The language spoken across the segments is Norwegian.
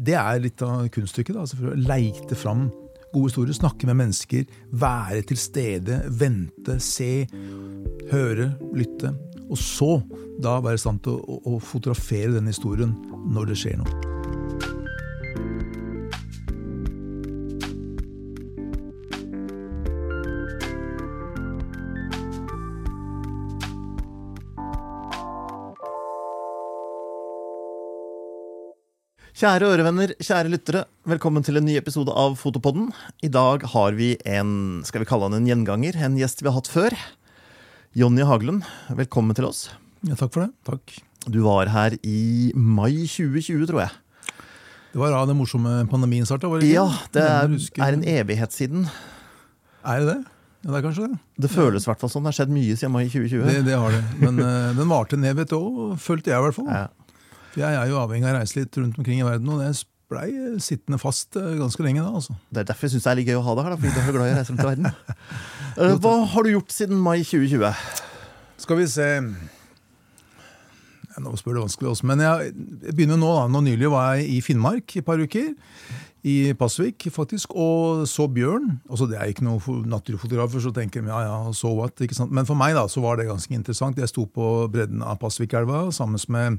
det er litt av kunststykket. altså For å leite fram gode historier, snakke med mennesker, være til stede, vente, se, høre, lytte. Og så da være i stand til å, å, å fotografere den historien når det skjer noe. Kjære ørevenner, kjære lyttere. Velkommen til en ny episode av Fotopodden. I dag har vi en skal vi kalle han en gjenganger, en gjest vi har hatt før. Jonny Hagelund, velkommen til oss. Ja, Takk for det. Takk. Du var her i mai 2020, tror jeg. Det var da den morsomme pandemien starta? Ja, det er, er en evighet siden. Er det det? Ja, det er kanskje det. Det føles i hvert fall sånn. Det har skjedd mye siden mai 2020. Det, det har det. Men uh, den varte en evighet òg, følte jeg i hvert fall. Ja. Jeg er jo avhengig av å reise litt rundt omkring i verden, og det blei sittende fast eh, ganske lenge da. altså. Det er derfor jeg syns det er litt gøy å ha deg her, da, fordi du er så glad i å reise rundt i verden. Eh, Hva har du gjort siden mai 2020? Skal vi se ja, Nå spør du vanskelig også, men jeg, jeg begynner nå. da. Nå Nylig var jeg i Finnmark i et par uker. I Pasvik, faktisk, og så bjørn. Altså, det er ikke noen naturfotografer, så tenker de ja, ja, so what? ikke sant? Men for meg da, så var det ganske interessant. Jeg sto på bredden av Pasvikelva sammen med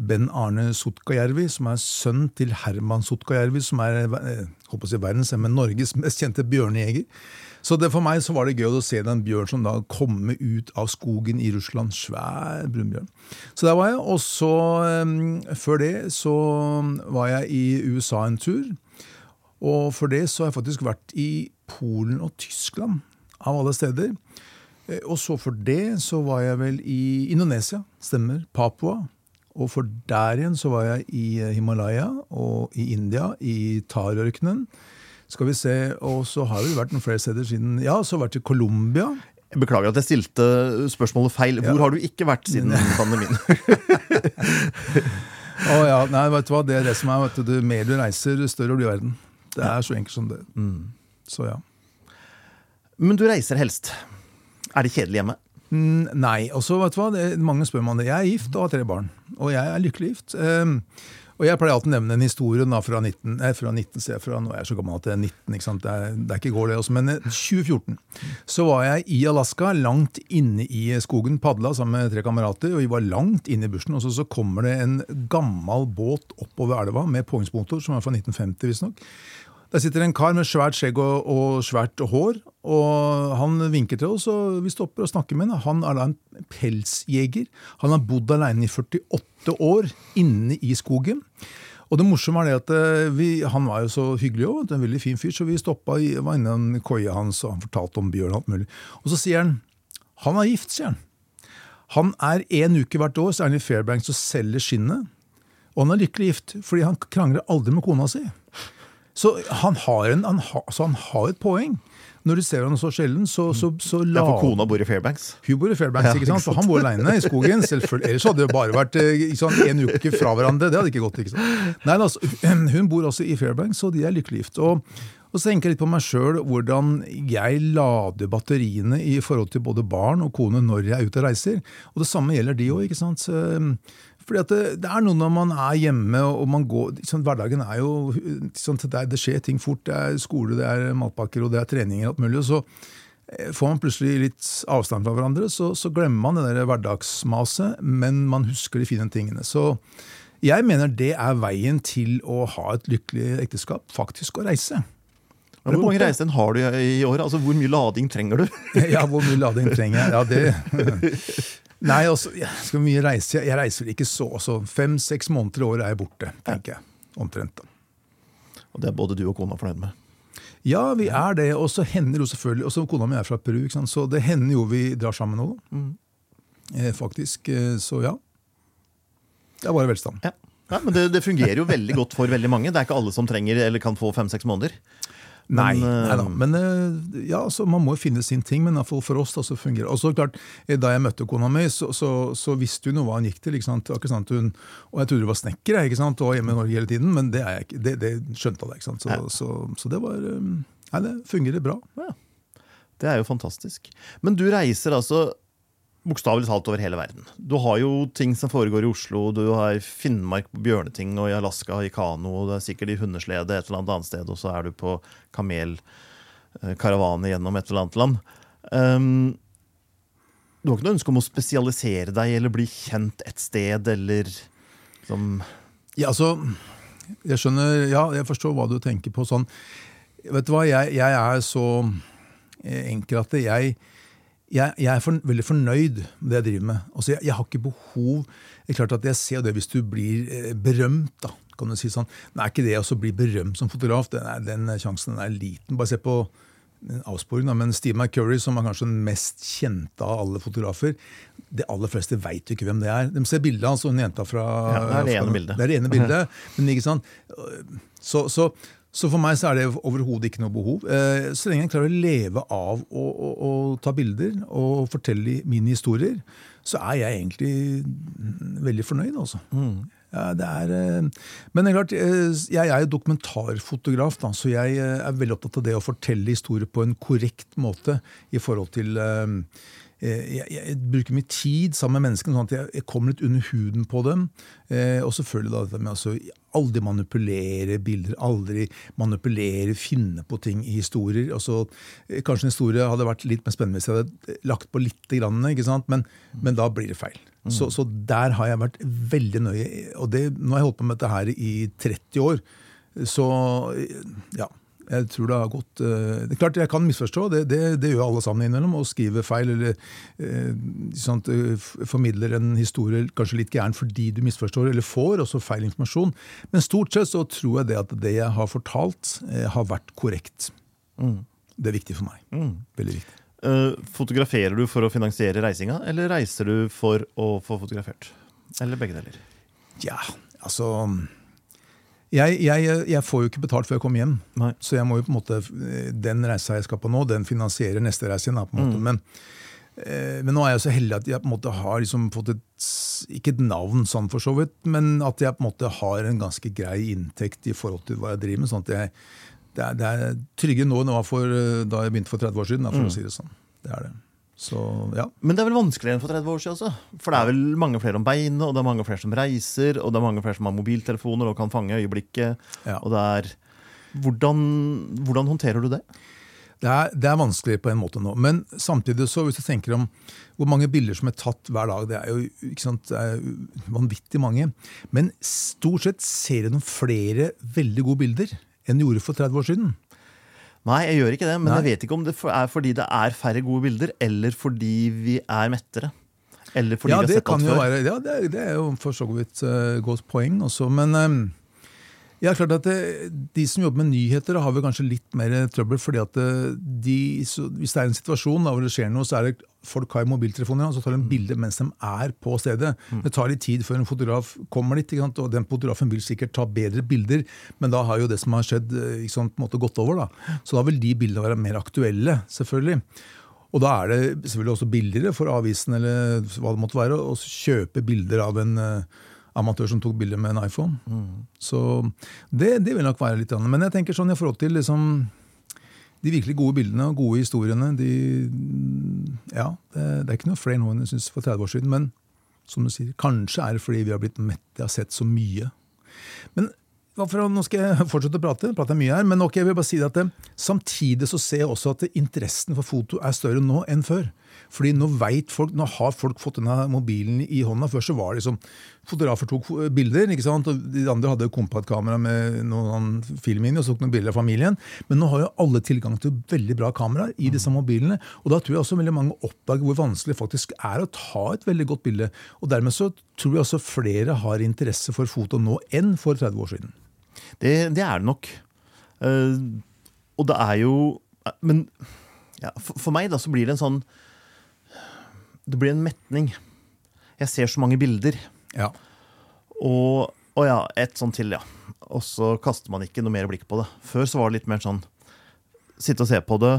Ben Arne Sotkajärvi, som er sønn til Herman Sotkajärvi, som er eh, håper å si, verdens, men Norges mest kjente bjørnejeger. Så det, for meg så var det gøy å se den bjørn som da kommer ut av skogen i Russland. Svær brunbjørn. Så der var jeg. Og så, eh, før det, så var jeg i USA en tur. Og for det så har jeg faktisk vært i Polen og Tyskland, av alle steder. Eh, Og så for det så var jeg vel i Indonesia. Stemmer. Papua. Og for der igjen så var jeg i eh, Himalaya og i India, i Tarørkenen. Skal vi se, Og så har vi vært noen flere steder siden Ja, så har vi vært i Colombia. Beklager at jeg stilte spørsmålet feil. Hvor har du ikke vært siden pandemien? Å ja, nei, vet du hva, det er det som er, vet du, mer du reiser, større blir verden. Det er så enkelt som det. Så ja. Men du reiser helst. Er det kjedelig hjemme? Mm, Nei. Og så, vet du hva, det, mange spør meg om det. Jeg er gift og har tre barn. Og jeg er lykkelig gift. Um, og jeg pleier alltid å nevne en historie da, fra 19, eh, fra 19 se, fra, Nå er jeg så gammel at det er 19, ikke sant? Det, er, det er ikke går, det også. Men eh, 2014 så var jeg i Alaska, langt inne i skogen, padla sammen med tre kamerater. Og vi var langt inne i bushen. Og så, så kommer det en gammel båt oppover elva med påhengsmotor, som er fra 1950 visstnok. Der sitter en kar med svært skjegg og, og svært hår, og han vinker til oss, og vi stopper og snakker med ham. Han er da en pelsjeger. Han har bodd alene i 48 år inne i skogen. Og det morsomme er det at eh, vi, Han var jo så hyggelig òg, en veldig fin fyr, så vi stoppa var innom koia hans, og han fortalte om bjørn og alt mulig. Og så sier han han er gift, sier han. Han er en uke hvert år så er han i Fairbanks og selger skinnet. Og han er lykkelig gift, fordi han krangler aldri med kona si. Så han har, en, han har, så han har et poeng. Når du ser han så sjelden, så, så, så Ja, for kona bor i Fairbanks. Hun bor i Fairbanks, ikke sant? Så for han bor aleine i skogen. selvfølgelig. Ellers hadde det bare vært eh, sant, en uke fra hverandre. Det hadde ikke gått. ikke sant? Nei, altså, Hun bor også i Fairbanks, og de er lykkelig gift. Og, og så tenker jeg litt på meg sjøl hvordan jeg lader batteriene i forhold til både barn og kone når jeg er ute og reiser. Og det samme gjelder de òg. Fordi det, det er noe når man er hjemme og man går sånn, Hverdagen er jo sånn, det, det skjer ting fort. Det er skole, det er matpakker og det er treninger og alt mulig. og så eh, Får man plutselig litt avstand fra hverandre, så, så glemmer man det der hverdagsmaset, men man husker de fine tingene. Så jeg mener det er veien til å ha et lykkelig ekteskap, faktisk å reise. Men Hvor mange reisedøgn har du i året? Altså, Hvor mye lading trenger du? Ja, hvor mye lading trenger jeg? Ja, det Nei, også, jeg skal mye reise. Jeg reiser ikke så. så Fem-seks måneder i året er jeg borte, tenker jeg. Omtrent. da. Og det er både du og kona fornøyd med. Ja, vi er det. Og så hender jo selvfølgelig Og så kona mi er fra Peru, så det hender jo vi drar sammen nå. Mm. Eh, faktisk. eh, Så ja. Det er bare velstand. Ja. Ja, men det, det fungerer jo veldig godt for veldig mange. Det er ikke alle som trenger eller kan få fem-seks måneder. Nei, eh, nei da. Men eh, ja, altså, man må jo finne sin ting. Men i hvert fall for oss da, så fungerer det. Og så klart, eh, Da jeg møtte kona mi, så, så, så visste hun jo hva hun gikk til. ikke sant? Ikke sant? Hun, og jeg trodde hun var snekker ikke sant? og var hjemme i Norge hele tiden, men det er jeg ikke. Det, det skjønte hun. ikke sant? Så, Ja. så, så det var eh, Nei, det fungerer bra. Det er jo fantastisk. Men du reiser altså bokstavelig talt over hele verden. Du har jo ting som foregår i Oslo, du har Finnmark på bjørneting og i Alaska i kano, og det er sikkert i hundeslede et eller annet sted, og så er du på kamelkaravane gjennom et eller annet land. Um, du har ikke noe ønske om å spesialisere deg eller bli kjent et sted, eller som Ja, altså Jeg skjønner Ja, jeg forstår hva du tenker på sånn. Vet du hva, jeg, jeg er så eh, enkel at jeg jeg, jeg, er for, veldig fornøyd med det jeg driver med. Altså, jeg, jeg, har ikke behov Det er klart at jeg ser det hvis du blir eh, berømt. da, kan du si sånn. Men er ikke det å bli berømt som fotograf, den, er, den sjansen er liten. Bare se på avsporing, da, men Steve McCurry, som er kanskje den mest kjente av alle fotografer De aller fleste veit jo ikke hvem det er. De ser bildet av altså, en jenta fra ja, Det er det ene bildet. Det er det ene bildet, men ikke sant? Så, så, så, for meg så er det overhodet ikke noe behov. Eh, så lenge jeg klarer å leve av å, å, å ta bilder og fortelle mine historier, så er jeg egentlig veldig fornøyd, altså. Mm. Ja, det er, eh, men det er klart, eh, jeg er jo dokumentarfotograf, da, så jeg er veldig opptatt av det å fortelle historier på en korrekt måte. i forhold til jeg, jeg, bruker mye tid sammen med menneskene, sånn at jeg, jeg kommer litt under huden på dem. Eh, og selvfølgelig da dette med altså, aldri manipulere bilder, aldri manipulere, finne på ting i historier. Altså, kanskje en historie hadde vært litt mer spennende hvis jeg hadde lagt på litt, grann? Men, men da blir det feil. Mm. Så, så, der har jeg vært veldig nøye. Og det, nå har jeg holdt på med dette her i 30 år. Så ja. Jeg tror det har gått uh, det er Klart jeg kan misforstå, det, det, det gjør alle sammen innimellom. Å skrive feil eller eh, sånt, uh, formidler en historie kanskje litt gæren fordi du misforstår eller får også feil informasjon. Men stort sett så tror jeg det at det jeg har fortalt, har vært korrekt. Mm. Det er viktig for meg. Mm. Veldig viktig. fotograferer du for å finansiere reisinga, eller reiser du for å få fotografert? Eller begge deler? Ja, altså jeg, jeg, jeg, får jo ikke betalt før jeg kommer hjem. Nei. Så jeg må jo på en måte, den reisa jeg skal på nå, den finansierer neste reise igjen. på en måte. Mm. Men, eh, men, nå er jeg så heldig at jeg på en måte har liksom fått et ikke et navn, sånn for så vidt, men at jeg på en måte har en ganske grei inntekt i forhold til hva jeg driver med. sånn at jeg, Det er, det er tryggere nå enn det var for, da jeg begynte for 30 år siden. for mm. å si det sånn. Det er det. Så, ja. Men det er vel vanskeligere enn for 30 år siden også? For det er vel mange flere om beinet, og det er mange flere som reiser, og det er mange flere som har mobiltelefoner og kan fange øyeblikket. Ja. Og det er hvordan, hvordan håndterer du det? Det er, det er, vanskelig på en måte nå. Men samtidig, så hvis du tenker om hvor mange bilder som er tatt hver dag, det er jo ikke sant, det er vanvittig mange. Men stort sett ser jeg noen flere veldig gode bilder enn du gjorde for 30 år siden. Nei, jeg gjør ikke det. Men Nei. jeg vet ikke om det er fordi det er færre gode bilder, eller fordi vi er mettere. Eller fordi ja, vi har sett alt før. Være, ja, det det er, jo for så vidt uh, godt poeng også. Men um, ja, klart at det, De som jobber med nyheter, har vel kanskje litt mer trøbbel. fordi at eh, de, Hvis det er en situasjon da, hvor det skjer noe, så er det folk har mobiltelefoner og så tar de bilde mens de er på stedet. Mm. Det tar litt tid før en fotograf kommer dit, og den fotografen vil sikkert ta bedre bilder, men da har jo det som har skjedd, eh, sant, gått over. da. Så da vil de bildene være mer aktuelle, selvfølgelig. Og da er det selvfølgelig også billigere for avisen eller hva det måtte være, å kjøpe bilder av en uh, amatør som tok bilder med en iPhone. Mm. Så det, det, vil nok være litt annet. Men jeg tenker sånn i forhold til liksom, de virkelig gode bildene og gode historiene de, ja, det, det, er ikke noe flere nå enn jeg synes for 30 år siden. Men som du sier, kanskje er det fordi vi har blitt mette av sett så mye. Men nå skal jeg fortsette å prate, prater mye her, men ok, jeg vil bare si at det, samtidig så ser jeg også at interessen for foto er større nå enn før. Fordi nå vet folk, nå har folk fått denne mobilen i hånda. Før så var det liksom Fotografer tok bilder, ikke sant? og de andre hadde kompaktkamera med noen film inni og tok noen bilder av familien. Men nå har jo alle tilgang til veldig bra kameraer i disse mobilene. Og da tror jeg også veldig mange oppdager hvor vanskelig det faktisk er å ta et veldig godt bilde. Og dermed så tror jeg også flere har interesse for foto nå enn for 30 år siden. Det, det er det nok. Uh, og det er jo Men ja, for, for, meg da så blir det en sånn Det blir en metning. Jeg ser så mange bilder. Ja. Og, og ja, et sånt til, ja. Og så kaster man ikke noe mer blikk på det. Før så var det litt mer sånn sitte og se på det,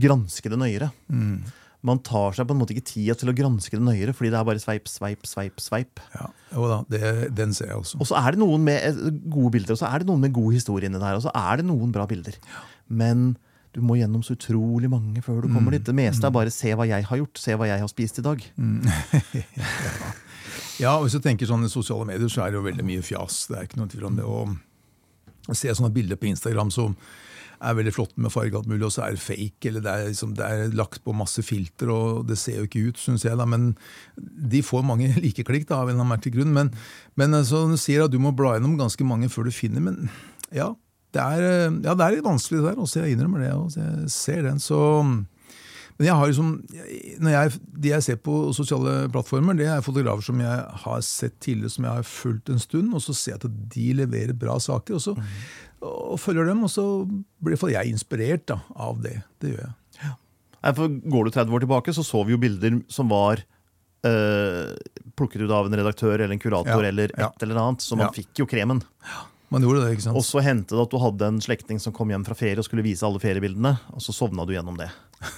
granske det nøyere. Mm man tar seg på en måte ikke tida til å granske det nøyere, fordi det er bare sveip, sveip, sveip. sveip. Ja, jo da, det, Den ser jeg også. Og så er det noen med eh, gode bilder, og så er det noen med god historie inni der, og så er det noen bra bilder. Ja. Men du må gjennom så utrolig mange før du kommer dit. Det meste er bare 'se hva jeg har gjort', 'se hva jeg har spist i dag'. Ja, og hvis du tenker sånn i sosiale medier, så er det jo veldig mye fjas. Det er ikke noe tvil om det. Og ser sånne bilder på Instagram som er veldig flotte med farge alt mulig, og så er det fake, eller det er, liksom, det er lagt på masse filter, og det ser jo ikke ut, syns jeg. da, Men de får mange likeklikk, da, av en eller annen merkelig grunn. Men, men så du sier at du må bla gjennom ganske mange før du finner, men ja. Det er, ja, det er litt vanskelig det der, også jeg innrømmer det. og jeg ser den, så... Men jeg har liksom, når jeg, De jeg ser på sosiale plattformer, det er fotografer som jeg har sett tidligere, som jeg har fulgt en stund, og så ser jeg at de leverer bra saker. Og så og følger dem, og så blir jeg inspirert da, av det. Det gjør jeg. Ja. Går du 30 år tilbake, så så vi jo bilder som var øh, plukket ut av en redaktør eller en kurator Ja, eller et ja. eller annet, så man Ja. fikk jo kremen. Man gjorde det, ikke sant? Og så hendte det at du hadde en slektning som kom hjem fra ferie og skulle vise alle feriebildene, og så sovna du gjennom det.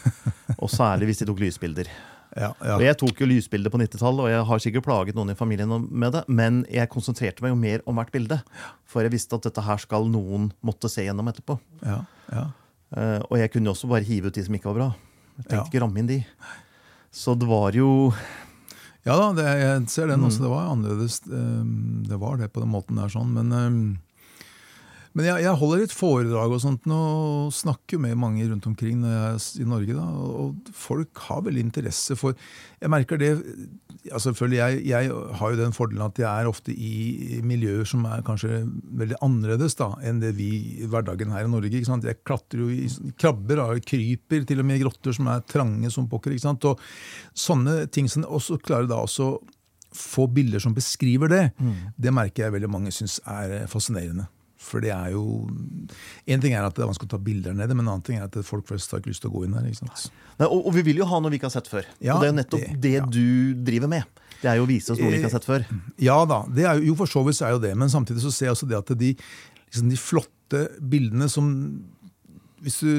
Og særlig hvis de tok lysbilder. ja, ja. Og Jeg tok jo lysbilder på 90-tallet, og jeg har sikkert plaget noen i familien med det, men jeg konsentrerte meg jo mer om hvert bilde. For jeg visste at dette her skal noen måtte se gjennom etterpå. ja, ja. Eh, og jeg kunne jo også bare hive ut de som ikke var bra. Jeg tenkte ikke ramme inn de. Så det var jo Ja da, det, jeg ser den Mm. også. Det var annerledes. ehm, Det var det på den måten der, sånn. Men, ehm, men jeg, jeg holder et foredrag og sånt og snakker med mange rundt omkring når jeg er i Norge. da, Og folk har veldig interesse for Jeg merker det ja, selvfølgelig, jeg, jeg har jo den fordelen at jeg er ofte i miljøer som er kanskje veldig annerledes da, enn det vi i hverdagen her i Norge. ikke sant? Jeg klatrer jo i krabber, da, kryper til og med i grotter som er trange som pokker. ikke sant? Og sånne ting som også klarer da også få bilder som beskriver det, det merker jeg veldig mange syns er eh, fascinerende. For det er jo En ting er at det er vanskelig å ta bilder nede, men en annen ting er at folk flest har ikke lyst til å gå inn der. Nei, og, og vi vil jo ha noe vi ikke har sett før. Ja, og det er jo nettopp det, det- ja. du driver med. Det er jo å vise oss noe vi ikke har sett før. Ja da, det er, jo jo, for så vidt er jo det, men samtidig så ser jeg også det at de, liksom de flotte bildene som hvis du,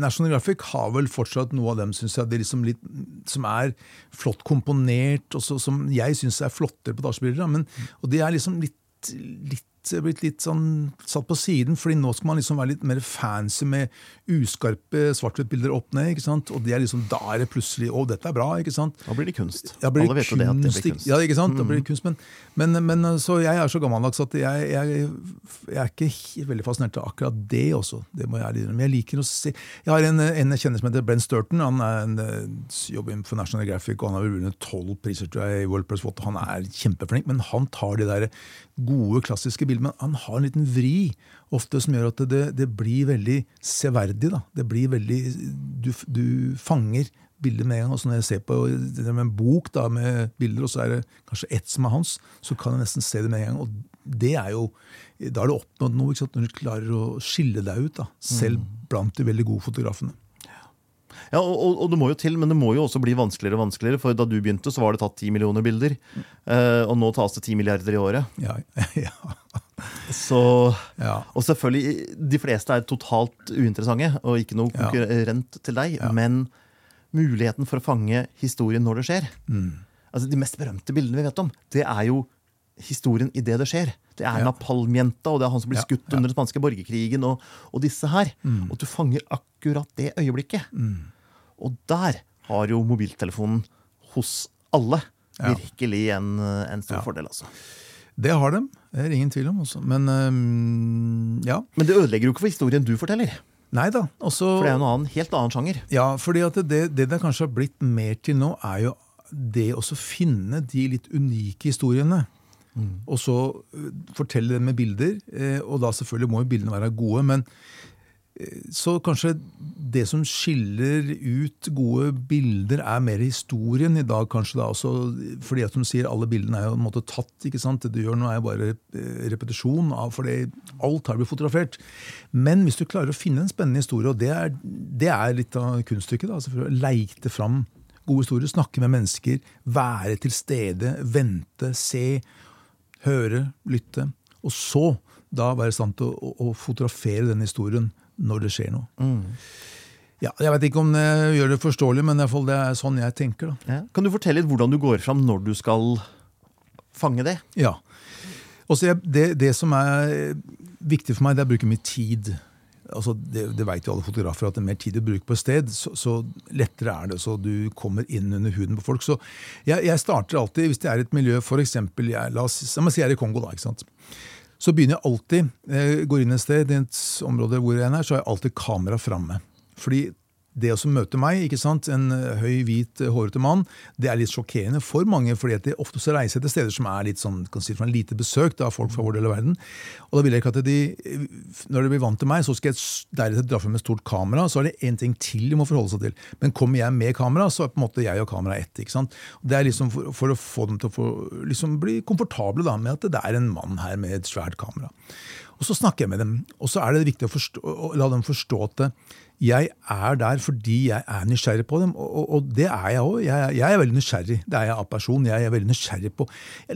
National Graphic har vel fortsatt noe av dem synes jeg, er liksom litt, som er flott komponert, og så, som jeg syns er flottere på dagsbilder. Men, og det er liksom litt, litt blitt litt sånn satt på siden, fordi nå skal man liksom være litt mer fancy med uskarpe svart-hvitt-bilder opp ned. ikke sant? Og det er liksom, da er det plutselig Å, dette er bra, ikke sant? Da blir det kunst. Ja, blir Alle vet jo det at det blir kunst. Ja, ikke sant? Da blir det kunst, men, men, men så jeg er så gammeldags at jeg, jeg, jeg er ikke veldig fascinert av akkurat det også. Det må jeg innrømme. Jeg liker å se Jeg har en, en kjenner som heter Brent Sturton. Han er en, eh, jobber for National Graphic, og han har vunnet tolv priser tror jeg, i World Press Photo. Han er kjempeflink, men han tar de der gode, klassiske bildene. Men han har en liten vri ofte som gjør at det, det blir veldig severdig. da. Det blir veldig Du, du fanger bildet med en gang. Også når jeg ser på en bok da, med bilder, og så er det kanskje ett som er hans, så kan jeg nesten se det med en gang. Og det er jo, da har du oppnådd noe, ikke sant? når du klarer å skille deg ut. da, Selv blant de veldig gode fotografene. Ja, og, og, det må jo til, men det må jo også bli vanskeligere og vanskeligere. For da du begynte, så var det tatt 10 millioner bilder. eh, og nå tas det 10 milliarder i året. Ja, ja, Så ja. Og selvfølgelig, de fleste er totalt uinteressante og ikke noe Ja. konkurrent til deg. Men muligheten for å fange historien når det skjer altså De mest berømte bildene vi vet om, det er jo historien idet det skjer. Det er Ja. napalmjenta, og det er han som blir Ja, skutt ja. under den spanske borgerkrigen, og, og disse her. Og du fanger akkurat det øyeblikket. Og der har jo mobiltelefonen hos alle virkelig en, en stor Ja. fordel, altså. Det har de. Det er ingen tvil om. Også. Men um, ja. Men det ødelegger jo ikke for historien du forteller. Nei da. Også, For det er jo en helt annen sjanger. Ja, fordi at det, det det kanskje har blitt mer til nå, er jo det å finne de litt unike historiene. Og så øh, fortelle dem med bilder. eh, Og da selvfølgelig må jo bildene være gode. Men eh, så kanskje det som skiller ut gode bilder, er mer historien i dag, kanskje da også. Fordi at de sier alle bildene er jo en måte tatt. ikke sant? Det du gjør nå er jo bare eh, repetisjon, av, for alt har blitt fotografert. Men hvis du klarer å finne en spennende historie, og det er, det er litt av kunststykket, da, for å leite fram gode historier, snakke med mennesker, være til stede, vente, se, høre, lytte. Og så da være i stand til å, å, å fotografere den historien når det skjer noe. Ja, jeg vet ikke om det gjør det forståelig, men det er sånn jeg tenker. Ja. Kan du fortelle litt hvordan du går fram når du skal fange det? Ja. Også, det, det som er viktig for meg, det er å bruke mye tid. altså det, det vet jo alle fotografer, at det er mer tid du bruker på et sted, så, så lettere er det. Så du kommer inn under huden på folk. Så jeg, jeg starter alltid, hvis det er et miljø, f.eks. La oss la meg si jeg er i Kongo, da. ikke sant? Så begynner jeg alltid, jeg går inn et sted, i et område hvor jeg er, så har jeg alltid kamera framme. Fordi det å møte meg, ikke sant, en eh, høy, hvit, eh, hårete mann, det er litt sjokkerende for mange. fordi at de ofte så reiser til steder som er litt sånn, kan si, for en lite besøkt av folk fra vår del av verden. Og da vil jeg ikke at de, Når de blir vant til meg, så skal jeg deretter dra frem et stort kamera. Så er det én ting til de må forholde seg til. Men kommer jeg med kamera, så er på en måte jeg og kamera ett. ikke sant? Det er liksom for, for, å få dem til å få, liksom bli komfortable da, med at det er en mann her med et svært kamera. Og så snakker jeg med dem. Og så er det viktig å, forstå, å la dem forstå at jeg er der fordi jeg er nysgjerrig på dem, og, og det er jeg òg. Jeg, jeg, er veldig nysgjerrig. Det er jeg av person. Jeg er veldig nysgjerrig på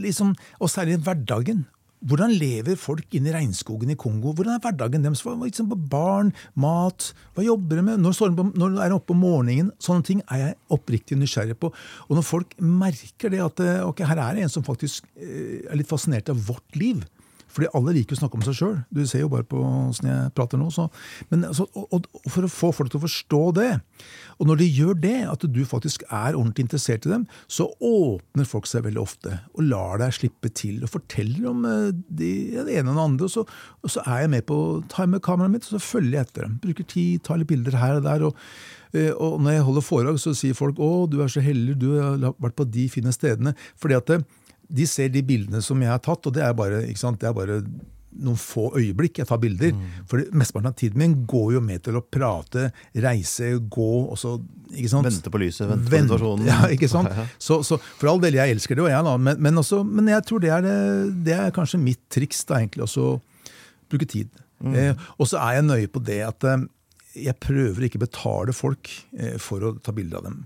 liksom, Og særlig hverdagen. Hvordan lever folk inne i regnskogen i Kongo? Hvordan er hverdagen deres? Liksom barn, mat, hva jobber de med? Når, de på, når de oppe om morgenen? Sånne ting er jeg oppriktig nysgjerrig på. Og når folk merker det at ok, her er det en som faktisk eh, er litt fascinert av vårt liv, fordi alle liker å snakke om seg sjøl. Du ser jo bare på åssen jeg prater nå. Så. Men så, og, og For å få folk til å forstå det, og når de gjør det, at du faktisk er ordentlig interessert i dem, så åpner folk seg veldig ofte og lar deg slippe til og forteller om de, ja, det ene og det andre. Og så, og så, er jeg med på å ta kameraet mitt og så følger jeg etter dem. Bruker tid, tar litt bilder her og der. og eh, og når jeg holder foredrag, så sier folk 'Å, du er så heldig, du har vært på de fine stedene'. Fordi at det, de ser de bildene som jeg har tatt, og det er bare, det er bare noen få øyeblikk jeg tar bilder. Mm. For mesteparten av tiden min går jo med til å prate, reise, gå og så ikke sant? Vente på lyset, vente, vente på situasjonen. Ja, ikke sant? Så, så, for all del, jeg elsker det, og jeg, da, men, men, også, men jeg tror det er, det er kanskje mitt triks, da, egentlig, også bruke tid. Mm. Eh, og så er jeg nøye på det at eh, jeg prøver ikke å betale folk eh, for å ta bilder av dem.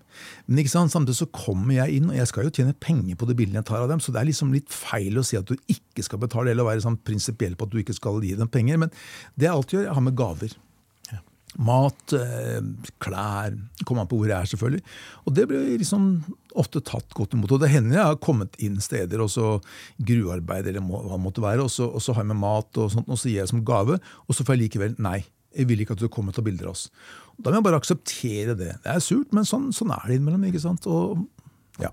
Men ikke sant, samtidig så kommer jeg inn, og jeg skal jo tjene penger på de bildene jeg tar av dem, så det er liksom litt feil å si at du ikke skal betale, eller være sånn prinsipiell på at du ikke skal gi dem penger. Men det jeg alltid gjør, jeg har med gaver. Mat, eh, klær Kommer an på hvor jeg er, selvfølgelig. Og det blir liksom ofte tatt godt imot. Og det hender jeg har kommet inn steder, og så gruarbeid eller hva det måtte være, og så, og så har jeg med mat, og sånt, og så gir jeg som gave, og så får jeg likevel nei. Jeg vil ikke at du kommer til å bilde av oss. Da må jeg bare akseptere det. Det er surt, men sånn, sånn er det innimellom. ikke sant? Og, ja.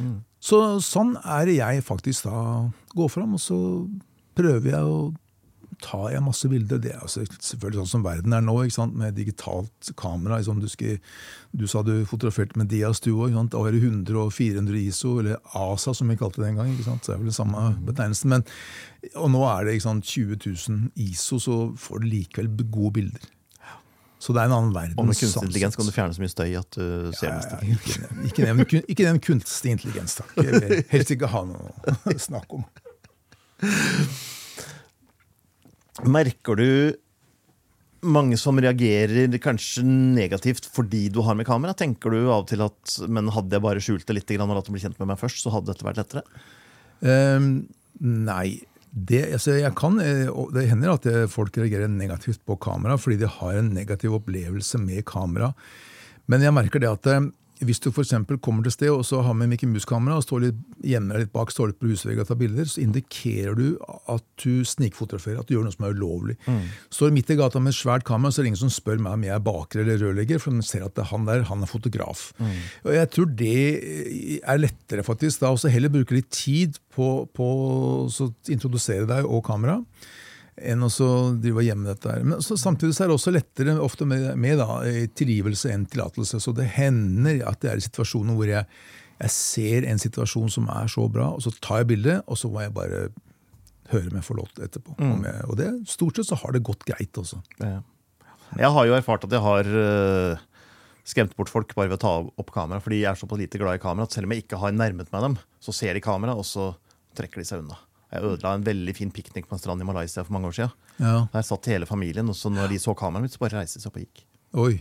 Mm. Så sånn er det jeg faktisk da går fram, og så prøver jeg å tar jeg masse bilder. Det er altså selvfølgelig sånn som verden er nå, med digitalt kamera. Liksom Du, skal, du, sa du fotograferte med Dias, du òg. Da var det 100 og 400 ISO, eller ASA som vi kalte det en gang. Så det er vel det samme mm. betegnelsen. Men, og nå er det 20 000 ISO, så får du likevel gode bilder. Så det er en annen verden. Og med kunstig intelligens kan du fjerne så mye støy at du ser ja, ja, ikke, ikke, nevn, ikke nevn kunstig intelligens, takk. Jeg vil helst ikke ha noe å snakke om. Merker du mange som reagerer kanskje negativt fordi du har med kamera? Tenker du av og til at men hadde jeg bare skjult det litt og latt dem bli kjent med meg først, så hadde dette vært lettere? Um, nei. Det, altså kan, eh, det, hender at folk reagerer negativt på kamera fordi de har en negativ opplevelse med kamera. Men jeg merker det at eh, hvis du f.eks. kommer til sted og så har med Mickey Mouse-kamera og står litt, gjemmer litt bak står litt på husveggen og tar bilder, så indikerer du at du snikfotograferer, at du gjør noe som er ulovlig. Mm. Står midt i gata med et svært kamera, så er det ingen som spør meg om jeg er baker eller rørlegger, for de ser at han der han er fotograf. Mm. Og Jeg tror det er lettere faktisk da også heller bruke litt tid på, på å introdusere deg og kamera enn å drive og gjemme dette. her. Men så, samtidig så er det også lettere ofte med, med da, tilgivelse enn tillatelse. Så det hender at det er situasjoner hvor jeg, jeg, ser en situasjon som er så bra, og så tar jeg bildet, og så må jeg bare høre meg til etterpå. Mm. Jeg, og det, stort sett så har det gått greit også. Ja. Jeg har jo erfart at jeg har uh, skremt bort folk bare ved å ta opp kamera, fordi jeg er så på lite glad i kamera at selv om jeg ikke har nærmet meg dem, så ser de kamera, og så trekker de seg unna. Jeg ødela en veldig fin piknik på en strand i Malaysia for mange år siden. Ja. Der satt hele familien, og så når de så kameraet mitt, så bare reiste de seg opp og gikk. Oi.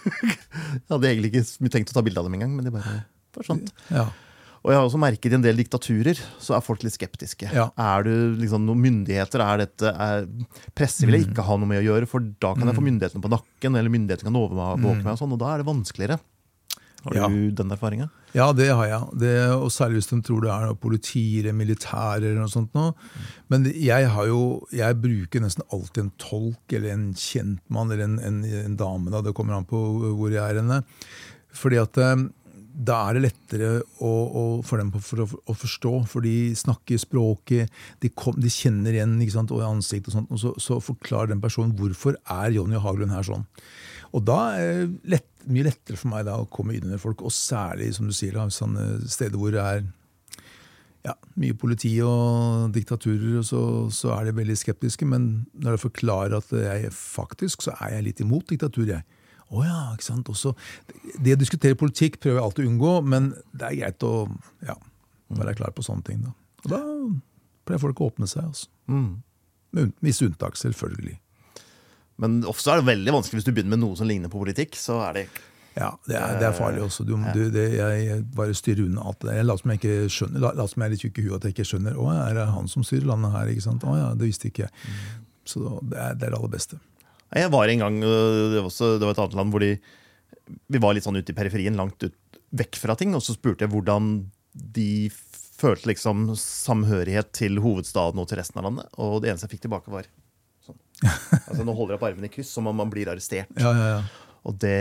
jeg hadde egentlig ikke tenkt å ta bilde av dem engang, men de bare forsvant. Ja. Og jeg har også merket I en del diktaturer så er folk litt skeptiske. Ja. Er du liksom noen myndigheter, er dette, er, Presse vil jeg mm. ikke ha noe med å gjøre, for da kan jeg få mm. myndighetene på nakken, eller myndighetene kan overvåke mm. meg, og sånn, og da er det vanskeligere. Har Ja. du den erfaringa? Ja, det har jeg. Det, og særlig hvis de tror det er politi eller militære eller noe sånt. Nå. Men jeg har jo, jeg bruker nesten alltid en tolk eller en kjentmann eller en, en, en dame. Da. Det kommer an på hvor jeg er henne. Fordi at eh, da er det lettere å, å, for dem på- for å, å forstå, for de snakker språket, de, kom, de kjenner igjen ikke sant, og ansikt og sånt, og så, så forklarer den personen hvorfor er Jonny Haglund her sånn. Og da er det lett, mye lettere for meg da å komme inn under folk, og særlig som du sier, da, sånne steder hvor det er ja, mye politi og diktaturer, og så, så er de veldig skeptiske. Men når jeg forklarer at jeg faktisk så er jeg litt imot diktatur, jeg. Å ja, ikke sant. Også, det å diskutere politikk prøver jeg alltid å unngå, men det er greit å ja, være klar på sånne ting. Da. Og da pleier folk å åpne seg. Altså. Mm. Med visse unntak, selvfølgelig. Men ofte er det veldig vanskelig hvis du begynner med noe som ligner på politikk. så er det Ja, det er, det er farlig også. Du, du, det, jeg bare styrer unna alt det der. Jeg som jeg ikke skjønner, la- som jeg er litt tjukk i huet at jeg ikke skjønner. Å, er det han som styrer landet her? ikke sant? Å ja, det visste ikke jeg. Så det er det er det aller beste. Jeg var en gang øh, det var, også, det var et annet land hvor de Vi var litt sånn ute i periferien, langt ut vekk fra ting, og så spurte jeg hvordan de følte liksom samhørighet til hovedstaden og til resten av landet. Og det eneste jeg fikk tilbake, var. Altså, nå holder jeg på armene i kryss som om man blir arrestert. Ja, ja, ja. Og det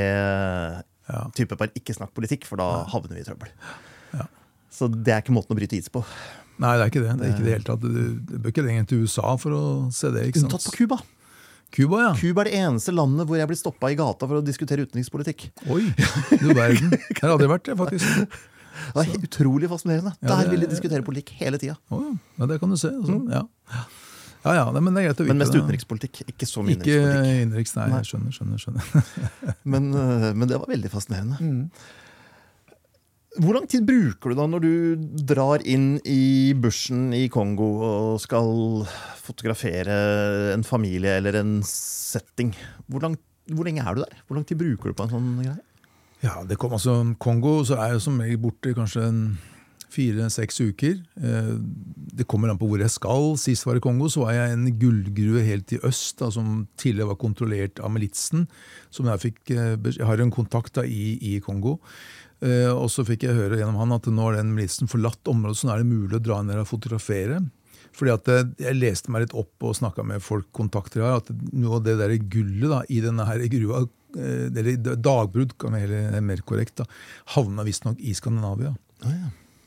Ja. type bare ikke snakk politikk, for da havner vi i trøbbel. Ja. Så det er ikke måten å bryte is på. Nei, det er ikke det. det, er ikke det hele tatt. Du, bør ikke lenger til USA for å se det. ikke sant? Unntatt på Cuba. Cuba, ja. Cuba er det eneste landet hvor jeg blir stoppa i gata for å diskutere utenrikspolitikk. Oi, du verden. Jeg har aldri vært det, faktisk. Det er utrolig fascinerende. Ja, Der vil de diskutere politikk hele tida. Oh, ja. ja, det kan du se. Altså. Ja. Ja, ja, men det er greit å vite. Men mest utenrikspolitikk. Ikke så mye Ikke innenrikspolitikk. innenriks, nei. Nei. Skjønner, skjønner. skjønner. Men, øh, men det var veldig fascinerende. Mm. Hvor lang tid bruker du da når du drar inn i bushen i Kongo og skal fotografere en familie eller en setting? Hvor, langt, hvor lenge er du der? Hvor lang tid bruker du på en sånn greie? Ja, det kom altså Kongo, så er jeg som regel borte kanskje en fire-seks uker. Eh, Det kommer an på hvor jeg skal. Sist var i Kongo, så var jeg en gullgrue helt i øst, da, som tidligere var kontrollert av militsen. Som jeg, fikk, eh, jeg har en kontakt da, i, i Kongo. Eh, og så fikk jeg høre gjennom han at nå har den militsen forlatt området, så nå er det mulig å dra ned og fotografere. Fordi at Jeg leste meg litt opp og snakka med folk kontakter her, at noe av det der gullet da, i denne her grua, eller dagbrudd, kan heller mer korrekt, da, havna visstnok i Skandinavia.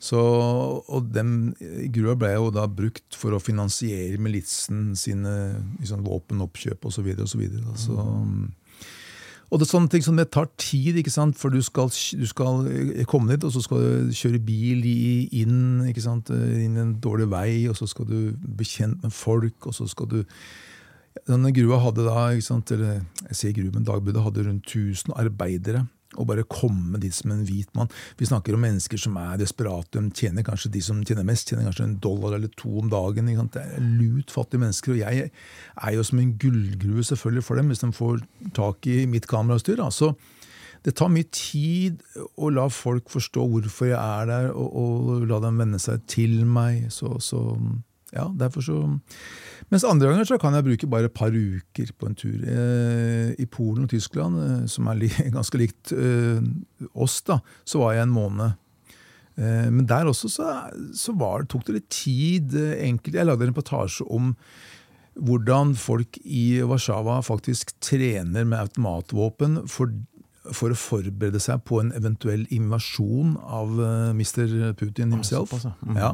Så, og den grua ble jo da brukt for å finansiere militsen sine liksom, våpenoppkjøp osv. Og, så videre, og, så, og det er sånne ting som det tar tid, ikke sant? for du skal, du skal komme dit, og så skal du kjøre bil inn, ikke sant? inn en dårlig vei, og så skal du bli kjent med folk, og så skal du Denne grua hadde da, ikke sant, eller jeg sier grua, men dagbudet hadde rundt 1000 arbeidere. Og bare komme dit som en hvit mann. Vi snakker om mennesker som er desperate. De tjener kanskje de som tjener mest, tjener kanskje en dollar eller to om dagen. Det er lutfattige mennesker. Og jeg er jo som en gullgrue selvfølgelig for dem, hvis de får tak i mitt kamerastyr. Altså, Så det tar mye tid å la folk forstå hvorfor jeg er der, og, og la dem venne seg til meg. Så, så ja, derfor så Mens andre ganger så kan jeg bruke bare et par uker på en tur. Eh, I Polen og Tyskland, eh, som er li ganske likt eh, oss, da, så var jeg en måned. Men der også så, så var, tok det litt tid. Enkelt. Jeg lagde en reportasje om hvordan folk i Warszawa faktisk trener med automatvåpen for, for å forberede seg på en eventuell invasjon av Mr. Putin himself. ja.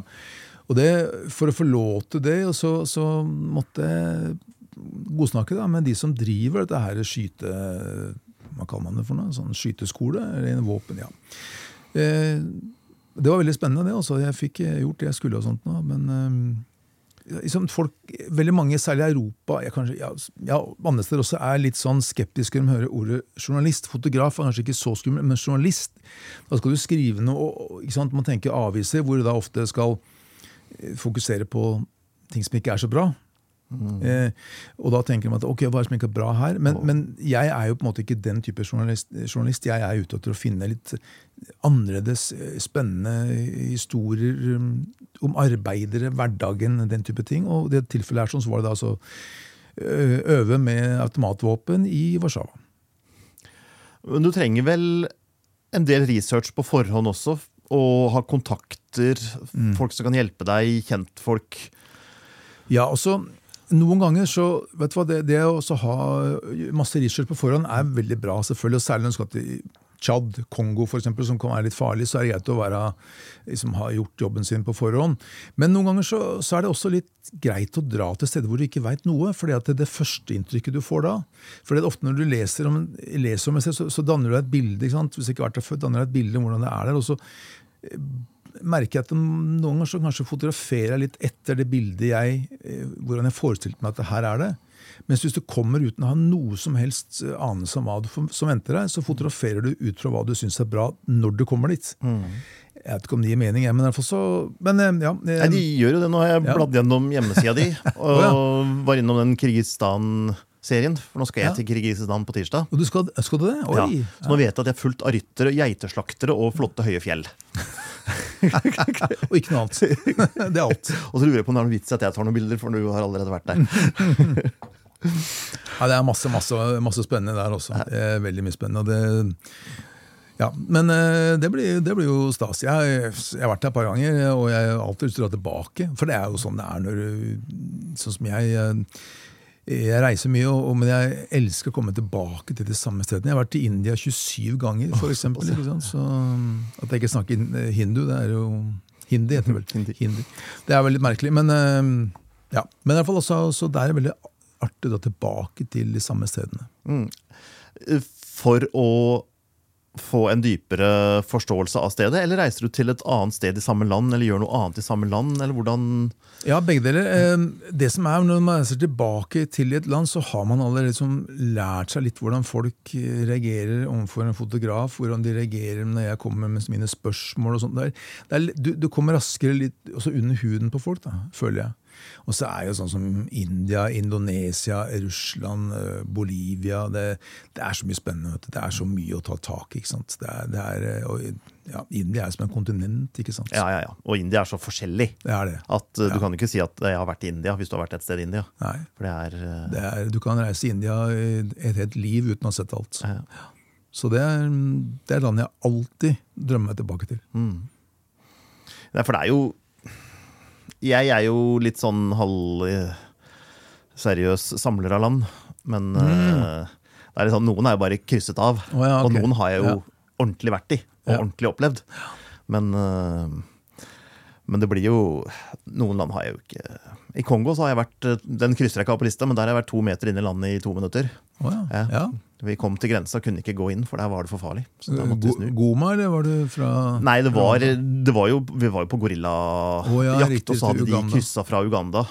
Og det, For å få lov til det, så, så måtte jeg godsnakke da, med de som driver dette her skyte... Hva kaller man det for noe? Sånn skyteskole? Eller en våpen, ja. Eh, det var veldig spennende, det. Også. Jeg fikk gjort det jeg skulle. og sånt nå, Men eh, liksom folk, veldig mange, særlig i Europa, jeg kanskje, ja, ja, andre steder også, er litt sånn skeptiske når de hører ordet journalist. Fotograf er kanskje ikke så skummel, men journalist, da skal du skrive noe. og-? Man tenker aviser, hvor du da ofte skal fokusere på ting som ikke er så bra. Eh, og da tenker de at ok, hva er det som ikke er bra her? Men, men jeg er jo på en måte ikke den type journalist. journalist. Jeg er ute etter å finne litt annerledes, eh, spennende historier um, om arbeidere, hverdagen, den type ting. Og i det tilfellet her sånn, så var det da altså ø- øve med automatvåpen i Warszawa. Men du trenger vel en del research på forhånd også, og ha kontakter, Mm. folk som kan hjelpe deg, kjentfolk. Ja, også noen ganger så, vet du hva, det, det å ha masse research på forhånd er veldig bra, selvfølgelig, og særlig når du skal til Tsjad, Kongo eksempel, som kan være litt farlig, så er det greit å være, liksom, ha gjort jobben sin på forhånd. Men noen ganger så, så er det også litt greit å dra til steder hvor du ikke veit noe. For det er det første inntrykket du får da for ofte Når du leser om, leser om et sted, så, så danner du deg et bilde. ikke sant? Hvis ikke vært der før, danner du deg et bilde om hvordan det er der. og så merker jeg at noen ganger så kanskje fotograferer jeg litt etter det bildet jeg eh, hvordan jeg forestilte meg at det her er det. Mens hvis du kommer uten å ha noe som helst eh, anelse om hva som venter deg, så fotograferer du ut fra hva du syns er bra når du kommer dit. Jeg vet ikke om det gir mening, men i hvert fall så Men eh, ja. eh, Nei, De gjør jo det. Nå har jeg Ja. gjennom hjemmesida di og ja. var innom den Kirgisistan-serien. For nå skal jeg Ja. til Kirgisistan på tirsdag. Og du skal, skal du det? Ja. Så nå vet jeg at jeg er fullt av ryttere, geiteslaktere og flotte, høye fjell. Og ikke noe annet. det er alt. Og så lurer jeg på om det er noen vits i at jeg tar noen bilder, for du har allerede vært der. Ja, Det er masse, masse, masse spennende der også. Det er veldig mye spennende. det, ja, Men eh, det blir, det blir jo stas. Jeg, jeg har vært der et par ganger, og jeg har alltid lyst til å dra tilbake. For det er jo sånn det er når Sånn som jeg eh, jeg reiser mye, men jeg elsker å komme tilbake til de samme stedene. Jeg har vært i India 27 ganger, for eksempel. Så At jeg ikke snakker hindu, det er jo Hindi heter det vel. Hindi. Det er veldig merkelig. Men, eh, ja. men i hvert fall også, så det er veldig artig å tilbake til de samme stedene. For å få en dypere forståelse av stedet, eller reiser du til et annet sted i samme land, eller gjør noe annet i samme land, eller hvordan Ja, begge deler. Det som er, Når man reiser tilbake til et land, så har man allerede liksom lært seg litt hvordan folk reagerer overfor en fotograf. Hvordan de reagerer når jeg kommer med mine spørsmål. og sånt. der. er, det er, du, du kommer raskere litt også under huden på folk, da, føler jeg. Og så er jo sånn som India, Indonesia, Russland, eh, Bolivia det, det er så mye spennende. Vet du. Det er så mye å ta tak i. Det er, det er, eh, og, ja, India er som en kontinent, ikke sant? Ja, ja, ja. Og India er så forskjellig Det er det. at uh, Ja. du kan ikke si at jeg har vært i India hvis du har vært et sted i India. Nei. For det er uh, Det er, du kan reise i India et helt liv uten å ha sett alt. Ja. Så det er, det er landet jeg alltid drømmer meg tilbake til. Nei, for det er jo Jeg er jo litt sånn halv eh, samler av land, men mm. det er litt sånn, noen er jo bare krysset av. Oh, ja, okay. Og noen har jeg jo Ja. ordentlig vært i, og Ja. ordentlig opplevd. Men, eh, men det blir jo Noen land har jeg jo ikke I Kongo så har jeg vært eh, Den krysser jeg ikke av på lista, men der har jeg vært to meter inn i landet i to minutter. Oh, ja. Ja. Vi kom til grensa og kunne ikke gå inn, for der var det for farlig. Goma, eller var du fra Nei, det var, det var jo, vi var jo på gorillajakt, oh, ja, og så hadde de kryssa fra Uganda.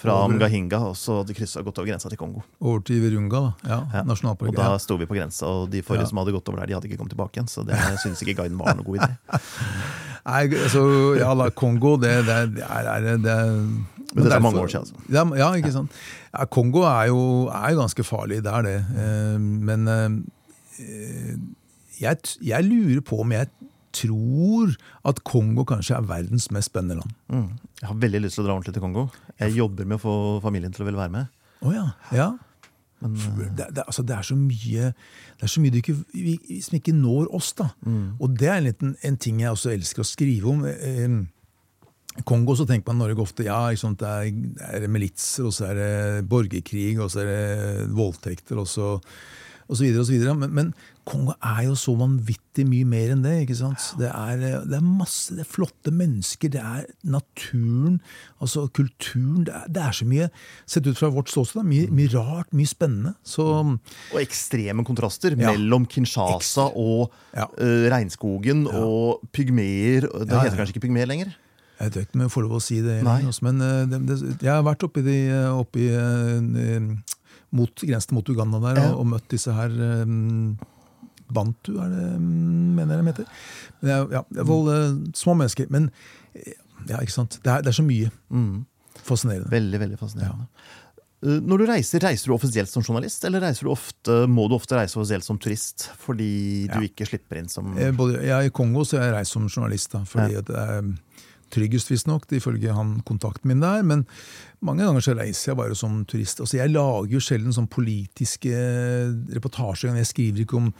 Fra Mgahinga, og så hadde de kryssa gått over grensa til Kongo. Over til Virunga, da. Ja. Nasjonalpark. Og da sto vi på grensa, og de forrige som hadde gått over der, de hadde ikke kommet tilbake igjen. Så det syns ikke guiden var noe god idé. Nei, altså, ja, da, Kongo, det, det, er, er det er, Men dette er mange år siden, altså. Ja, ja, ikke sant. Ja, Kongo er jo, er jo ganske farlig, det er det. Eh, Men eh, jeg, jeg lurer på om jeg tror at Kongo kanskje er verdens mest spennende land. Mm. Jeg har veldig lyst til å dra ordentlig til Kongo. Jeg jobber med å få familien til å ville være med. Oh, ja. ja. Men eh, det, det, altså det er så mye det er så mye ikke, vi, som ikke når oss. da. Og det er en, liten, en ting jeg også elsker å skrive om. Eh, Kongo så tenker man Norge ofte ja, sant, det er, det er militser, og så er det borgerkrig, og så er det voldtekter, og så, og så videre. og så videre. Men, men Kongo er jo så vanvittig mye mer enn det. ikke sant? Det er, det er masse det er flotte mennesker, det er naturen, altså kulturen. Det er, det er så mye Sett ut fra vårt ståsted, mye, mye rart, mye spennende. Så Og ekstreme kontraster Ja. mellom Kinshasa og Ja. uh, regnskogen og pygmeer. Det Ja, ja. heter kanskje ikke pygmeer lenger? Jeg vet ikke om jeg får lov å si det, Nei. altså, men eh, det, det, jeg har vært oppi, de, eh, oppi eh, mot, grensen mot Uganda der og, og møtt disse her um, Bantu, er det, mm, mener jeg de heter. Men er, ja, jeg er eh, små mennesker. Men ja, ikke sant? Det er, det er så mye Mm. fascinerende. Veldig, veldig fascinerende. Ja. Når du reiser, reiser du offisielt som journalist, eller du ofte, må du ofte reise offisielt som turist fordi du Ja. ikke slipper inn som jeg, Både, jeg, I Kongo så jeg reiser som journalist, da, fordi at det, er, tryggest, visstnok, ifølge han kontakten min der. Men mange ganger så reiser jeg bare som turist. Altså, jeg lager jo sjelden sånn politiske reportasjer. Jeg skriver ikke om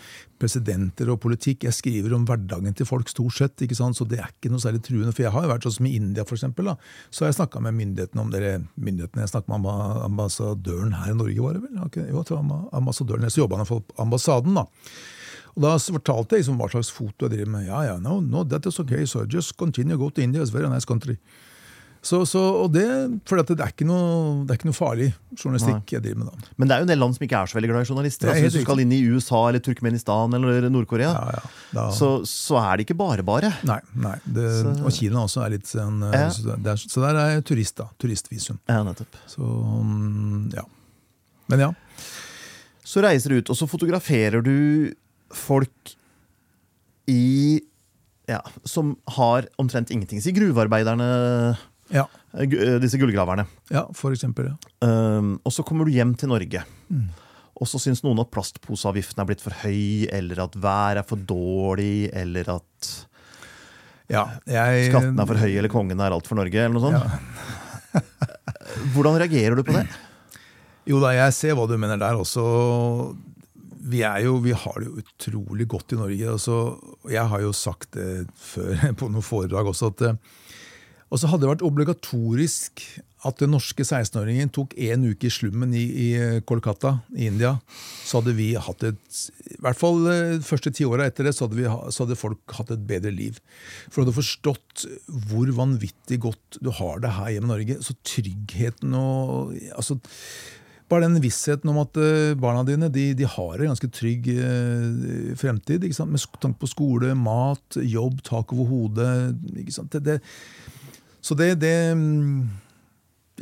presidenter og politikk, jeg skriver om hverdagen til folk, stort sett. ikke sant? Så det er ikke noe særlig truende. For jeg har jo vært sånn som i India, for eksempel, da. Så har jeg snakka med myndighetene om dere myndighetene, jeg snakket med ambassadøren her i Norge, var det vel? Jo, jeg tror ambassadøren, så jobba han for ambassaden, da. Og Da fortalte jeg liksom hva slags foto jeg driver med. Ja, ja, no, no, that is okay, so just continue, go to India, it's very nice country. Så, så, og det, for det er, noe, det er ikke noe farlig journalistikk jeg driver med da. Men det er jo en del land som ikke er så veldig glad i journalister. Er Altså, hvis du skal inn i USA eller Turkmenistan eller Nord-Korea, Ja, ja. Da, så, så er det ikke bare bare. Nei, nei det, Så- og Kina også er litt en, Ja. så, det er, så der er jeg turist, da. Turistvisum. Ja, nettopp. Så mm, ja. Men ja. Så reiser du ut, og så fotograferer du folk i ja, som har omtrent ingenting. Si gruvearbeiderne, Ja, eh, eh, disse gullgraverne. ja for eksempel. Ja. Um, og så kommer du hjem til Norge. Og så syns noen at plastposeavgiften er blitt for høy, eller at vær er for dårlig, eller at Ja, jeg, skatten er for høy, eller kongen er alt for Norge, eller noe sånt. Hvordan reagerer du på det? Jo da, jeg ser hva du mener der også. Vi, jo, vi har det jo utrolig godt i Norge. Altså, jeg har jo sagt det før på noen foredrag også. eh, Og så hadde det vært obligatorisk at den norske 16-åringen tok en uke i slummen i, i Kolkata i India. Så hadde vi hatt et I hvert fall de første ti åra etter det, så hadde, vi, så hadde folk hatt et bedre liv. For du hadde forstått hvor vanvittig godt du har det her hjemme i Norge. Så tryggheten og altså, bare den vissheten om at eh, barna dine de, de har en ganske trygg eh, fremtid. Med tanke på skole, mat, jobb, tak over hodet. Det, det, så det, det mm,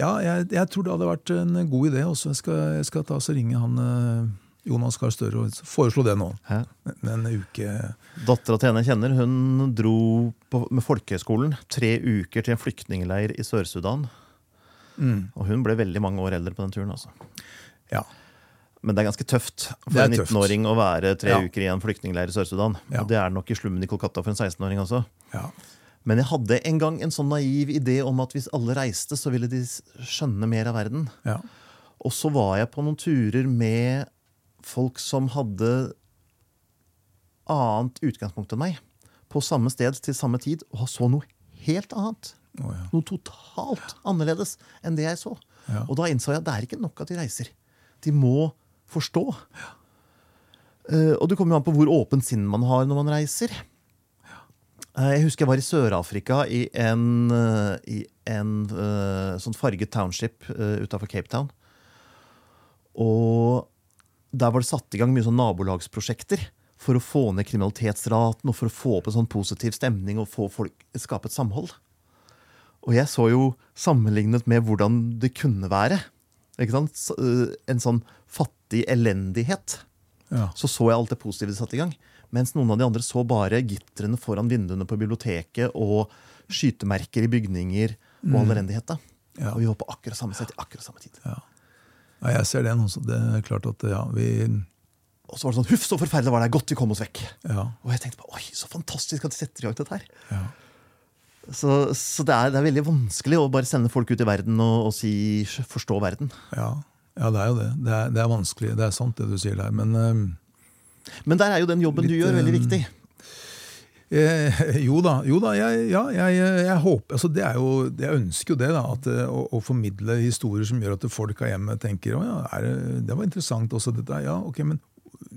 Ja, jeg, jeg tror det hadde vært en god idé. Også. Jeg, skal, jeg skal ta og ringe han eh, Jonas Gahr Støre og foreslå det nå. Hæ? Med en uke Dattera til henne jeg kjenner, hun dro på, med folkehøyskolen tre uker til en flyktningleir i Sør-Sudan. Mm, Og hun ble veldig mange år eldre på den turen. altså. Ja. Men det er ganske tøft for en 19-åring å være tre Ja. uker i en flyktningleir i Sør-Sudan. Ja. Og det er det nok i slummen i Kolkata for en 16-åring også. ja. Men jeg hadde en gang en sånn naiv idé om at hvis alle reiste, så ville de skjønne mer av verden. ja. Og så var jeg på noen turer med folk som hadde annet utgangspunkt enn meg. På samme sted til samme tid, og så noe helt annet. Å, ja. Noe totalt annerledes enn det jeg så. Ja. Og da innså jeg at det er ikke nok at de reiser. De må forstå. Eh, og det kommer jo an på hvor åpent sinn man har når man reiser. Uh, jeg husker jeg var i Sør-Afrika i en, uh, i en sånn farget township uh, utafor Cape Town. Og der var det satt i gang mye sånn nabolagsprosjekter for å få ned kriminalitetsraten og for å få opp en sånn positiv stemning og få folk, skape et samhold. Og jeg så jo sammenlignet med hvordan det kunne være. Øh, En sånn fattig elendighet. ja. Så så jeg alt det positive de satte i gang. Mens noen av de andre så bare gitrene foran vinduene på biblioteket og skytemerker i bygninger og all elendighet. da. Ja. Og vi var på akkurat samme sted til akkurat samme tid. Ja, jeg ser den også. Det er klart at ja, vi Og så var det sånn Huff, så forferdelig var det! Godt vi kom oss vekk. Ja. Og jeg tenkte på, oi, så fantastisk at de setter i gang dette her. ja. Så, så det, er, det er veldig vanskelig å bare sende folk ut i verden og, og si forstå verden. Ja, ja det er jo det. Det er, det er vanskelig. Det er sant, det du sier der. Men uh, Men der er jo den jobben du gjør, veldig eh, viktig. eh, jo da, jo da jeg, ja, jeg, jeg håper altså det er jo, Jeg ønsker jo det, da. At, eh, å, å formidle historier som gjør at folk her hjemme tenker å ja, det, det var interessant også dette. Ja, ok, men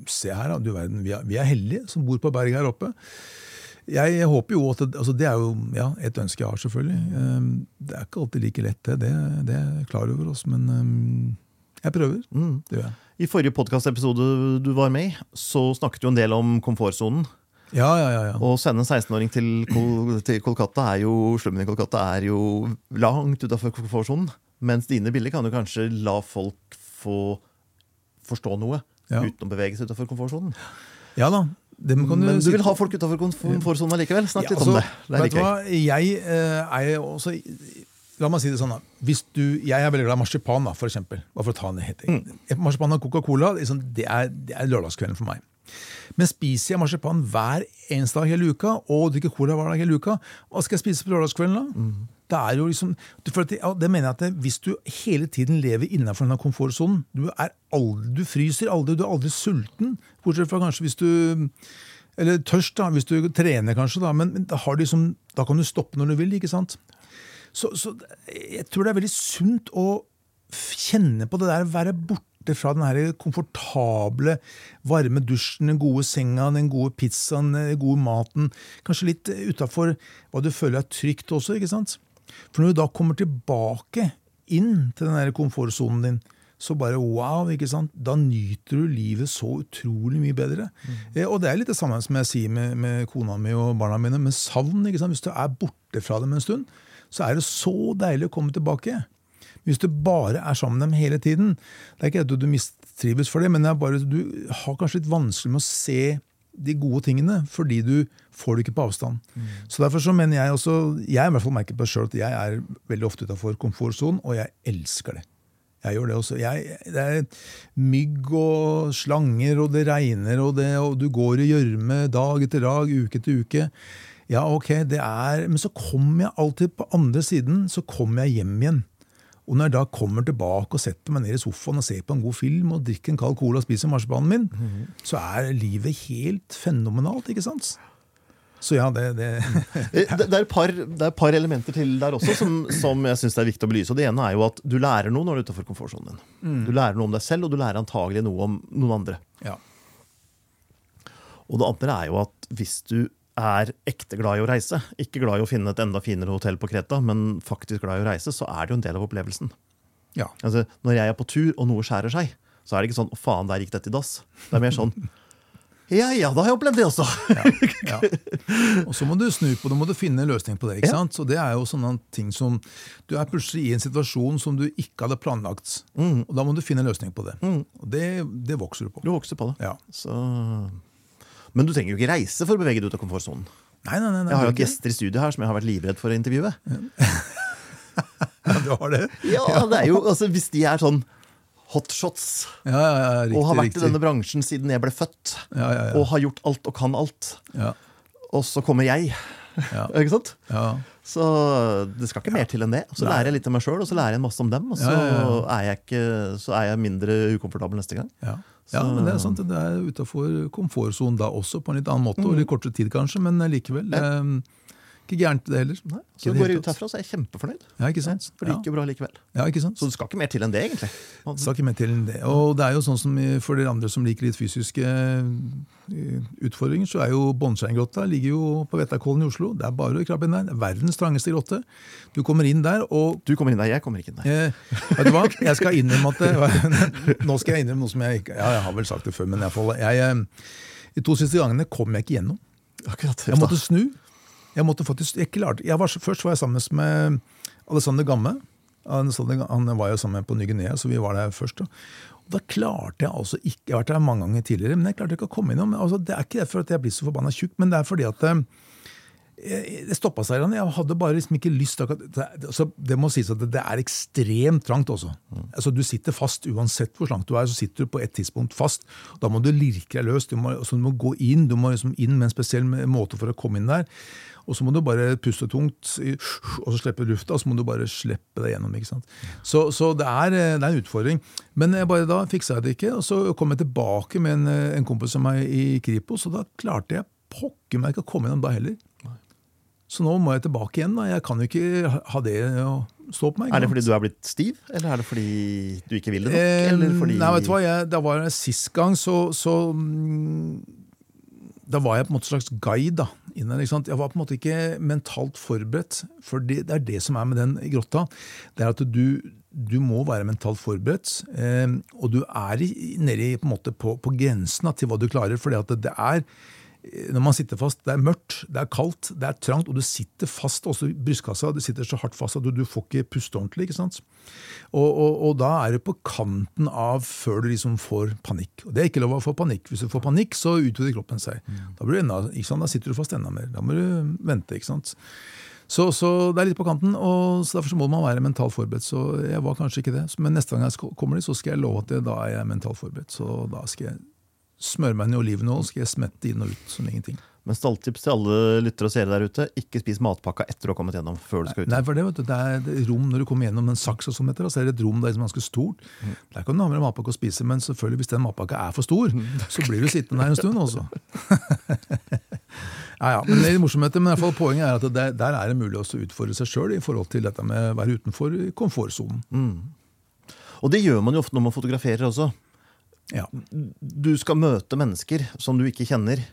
se her, da. Du verden, vi er, vi er heldige som bor på berget her oppe. Jeg, håper jo at det, altså det er jo ja, et ønske jeg har, selvfølgelig. Eh, Det er ikke alltid like lett, det. Det, det er jeg klar over. oss, men eh, jeg prøver. Mm. Det gjør jeg. I forrige podkastepisode du var med i, så snakket du en del om komfortsonen. Ja, ja, ja. ja. Å sende en 16-åring til, Kol til Kolkata er jo slummen i Kolkata er jo langt utafor komfortsonen. Mens dine bilder kan jo kanskje la folk få forstå noe Ja. uten å bevege seg utafor komfortsonen. ja da. Det Men du sikkert- vil ha folk utafor komfortsonen likevel? Snakk litt Ja, om altså, det. Det vet du hva? Jeg eh, er også La meg si det sånn. da. Hvis du, jeg er veldig glad i marsipan, da, for eksempel. Bare for å ta en helt Mm. Marsipan og Coca-Cola liksom, det, er, det er lørdagskvelden for meg. Men spiser jeg marsipan hver eneste dag hele uka og drikker cola hver dag hele uka, hva skal jeg spise på lørdagskvelden da? Det er jo liksom, det, det mener jeg at det, Hvis du hele tiden lever innenfor denne komfortsonen Du, aldri, du fryser aldri, du er aldri sulten. Bortsett fra kanskje hvis du Eller tørst, da, hvis du trener, kanskje. da, Men, men da, liksom, da kan du stoppe når du vil. ikke sant? Så, så jeg tror det er veldig sunt å kjenne på det der, være borte fra den her komfortable, varme dusjen, den gode senga, den gode pizzaen, den gode maten. Kanskje litt utafor hva du føler er trygt også. ikke sant? For når du da kommer tilbake inn til den der komfortsonen din, så bare wow, ikke sant? Da nyter du livet så utrolig mye bedre. Eh, og det er litt det samme som jeg sier med, med kona mi og barna mine, med savn. ikke sant? Hvis du er borte fra dem en stund, så er det så deilig å komme tilbake. Hvis du bare er sammen med dem hele tiden Det er ikke at du mistrives for det, men det er bare, du har kanskje litt vanskelig med å se de gode tingene, fordi du får det ikke på avstand. Så derfor så mener jeg også Jeg i hvert fall merker på selv at jeg er veldig ofte utafor komfortsonen, og jeg elsker det. Jeg gjør det også. Jeg, det er mygg og slanger, og det regner, og, det, og du går i gjørme dag etter dag, uke etter uke. Ja, ok, det er Men så kommer jeg alltid på andre siden, så kommer jeg hjem igjen. Og når jeg da kommer tilbake og setter meg ned i sofaen og ser på en god film og drikker en kald cola og spiser marsipanen min, så er livet helt fenomenalt, ikke sant? Så ja, det, det Eh, Det, er et par, er par elementer til der også som, som jeg synes det er viktig å belyse. Og Det ene er jo at du lærer noe når du er utenfor komfortsonen din. Du lærer noe om deg selv, og du lærer antagelig noe om noen andre. Ja. Og det andre er jo at hvis du er ekte glad i å reise, ikke glad i å finne et enda finere hotell på Kreta, men faktisk glad i å reise, så er det jo en del av opplevelsen. ja. Altså, når jeg er på tur, og noe skjærer seg, så er det ikke sånn 'Å, faen, der gikk dette i dass'. Det er mer sånn Ja, ja, da har jeg opplevd det også. Ja. Og så må du snu på det, må du finne en løsning på det. ikke Ja. sant? Så det er jo sånne ting som Du er plutselig i en situasjon som du ikke hadde planlagt. Og da må du finne en løsning på det. Og det, det vokser du på. Du vokser på det. Ja. Så... Men du trenger jo ikke reise for å bevege deg ut av komfortsonen. Nei, nei, nei, Jeg har jo ikke. gjester i studio her som jeg har vært livredd for å intervjue. Ja, du har det? Ja, det er jo, altså Hvis de er sånn hotshots Ja, ja, ja, riktig. og har vært riktig. i denne bransjen siden jeg ble født, Ja, ja, ja. og har gjort alt og kan alt, Ja, og så kommer jeg. ja, Ikke sant? ja. Så det skal ikke mer til enn det. Så lærer jeg litt om meg sjøl, og så lærer jeg masse om dem. Og så. Er, jeg ikke, så er jeg mindre ukomfortabel neste gang. ja. Ja men det er sant. Det er utafor komfortsonen da også, på en litt annen måte. Og litt kortere tid, kanskje, men likevel. eh, Ikke gærent, det heller. Nei, så det går jeg ut herfra, så er jeg kjempefornøyd. Ja, ikke sant? For det gikk jo bra likevel. Ja, ikke sant? Så det skal ikke mer til enn det, egentlig. Det skal ikke mer til enn det. Og det er jo sånn som For dere andre som liker litt fysiske eh, utfordringer, så er jo Båndsteingrotta ligger jo på Vettakollen i Oslo. Det er bare å krabbe inn der. Er verdens trangeste grotte. Du kommer inn der, og Du kommer inn der, jeg kommer ikke inn der. eh, vet du hva? Jeg skal innrømme at det, Nå skal jeg innrømme noe som jeg ikke Ja, jeg har vel sagt det før, men i hvert fall, jeg, eh, De to siste gangene kom jeg ikke gjennom. Akkurat. Jeg måtte snu. Jeg måtte faktisk, jeg klarte, jeg var, først var jeg sammen med Alexander Gamme. Alexander, han var jo sammen på Ny-Guinea, så vi var der først. Da. Og da klarte jeg altså ikke Jeg har vært der mange ganger tidligere, men jeg klarte ikke å komme innom. Altså, det er ikke derfor at jeg blir så forbanna tjukk, men det er fordi at eh, det stoppa seg. Jeg hadde bare liksom ikke lyst altså, det må sies at det, det er ekstremt trangt også. Altså, du sitter fast uansett hvor slank du er. så sitter du på et tidspunkt fast. Da må du lirke deg løs. Du må, altså, du må gå inn du må liksom inn med en spesiell måte for å komme inn der. Og så må du bare puste tungt, og så slippe lufta, og så må du bare slippe deg gjennom. ikke sant? Så, så det, er, eh, det er en utfordring. Men jeg bare da fiksa jeg det ikke, og så kom jeg tilbake med en, eh, en kompis av meg i Kripos, og da klarte jeg pokker meg ikke å komme gjennom da heller. Så nå må jeg tilbake igjen. da. Jeg kan jo ikke ha- det å stå på meg. Er det fordi du er blitt stiv, eller er det fordi du ikke vil det nok? Eh, eller fordi... Nei, vet du hva, jeg, da var jeg Sist gang så, så mm, Da var jeg på en måte slags guide. da, inn der? Jeg var på en måte ikke mentalt forberedt. For det, det er det som er med den grotta. Det er at du, du må være mentalt forberedt. Eh, og du er nedi på, på, på grensen til hva du klarer. For det, det er når man sitter fast, Det er mørkt, det er kaldt, det er trangt, og du sitter fast også i brystkassa. Du sitter så hardt fast at du, du får ikke puste ordentlig. ikke sant? Og, og, og da er du på kanten av før du liksom får panikk. Og Det er ikke lov å få panikk. Hvis du får panikk, så utvider kroppen seg. Da, enda, da sitter du fast enda mer. Da må du vente. ikke sant? Så, så det er litt på kanten, og derfor må man være mentalt forberedt. Så jeg var kanskje ikke det. Men neste gang jeg kommer dit, så skal jeg love at det, da er jeg mentalt forberedt. Så da skal jeg smøre meg inn i olivenolje, skal jeg smette inn og ut som ingenting. Men stalltips til alle lyttere og seere der ute. Ikke spis matpakka etter du har kommet gjennom. før du skal ut. Nei, for det, vet du, det er et rom Når du kommer gjennom en saks, og sånn etter, så er det et rom der som er ganske stort. Der kan du ha med deg matpakke og spise, men selvfølgelig hvis den matpakka er for stor, så blir du sittende der en stund også. ja, ja, men det er morsomheter, men i hvert fall poenget er at det, der er det mulig å utfordre seg sjøl i forhold til dette med å være utenfor komfortsonen. Og det gjør man jo ofte når man fotograferer også. Ja. Du skal møte mennesker som du ikke kjenner,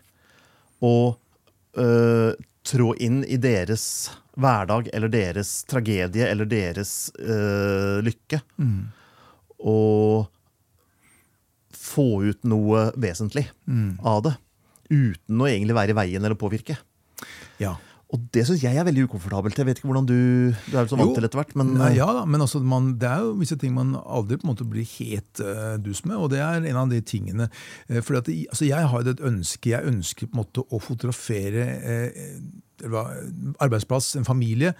og øh, trå inn i deres hverdag eller deres tragedie eller deres øh, lykke. Og få ut noe vesentlig av det. Uten å egentlig være i veien eller påvirke. ja. Og det syns jeg er veldig ukomfortabelt. Jeg vet ikke hvordan Du du er så vant Jo. til etter hvert, men Nei, ja da, men altså, man, det er jo visse ting man aldri på en måte blir helt uh, dus med, og det er en av de tingene. Uh, for at, altså, jeg har et ønske, jeg ønsker på en måte å fotografere uh, arbeidsplass, en familie,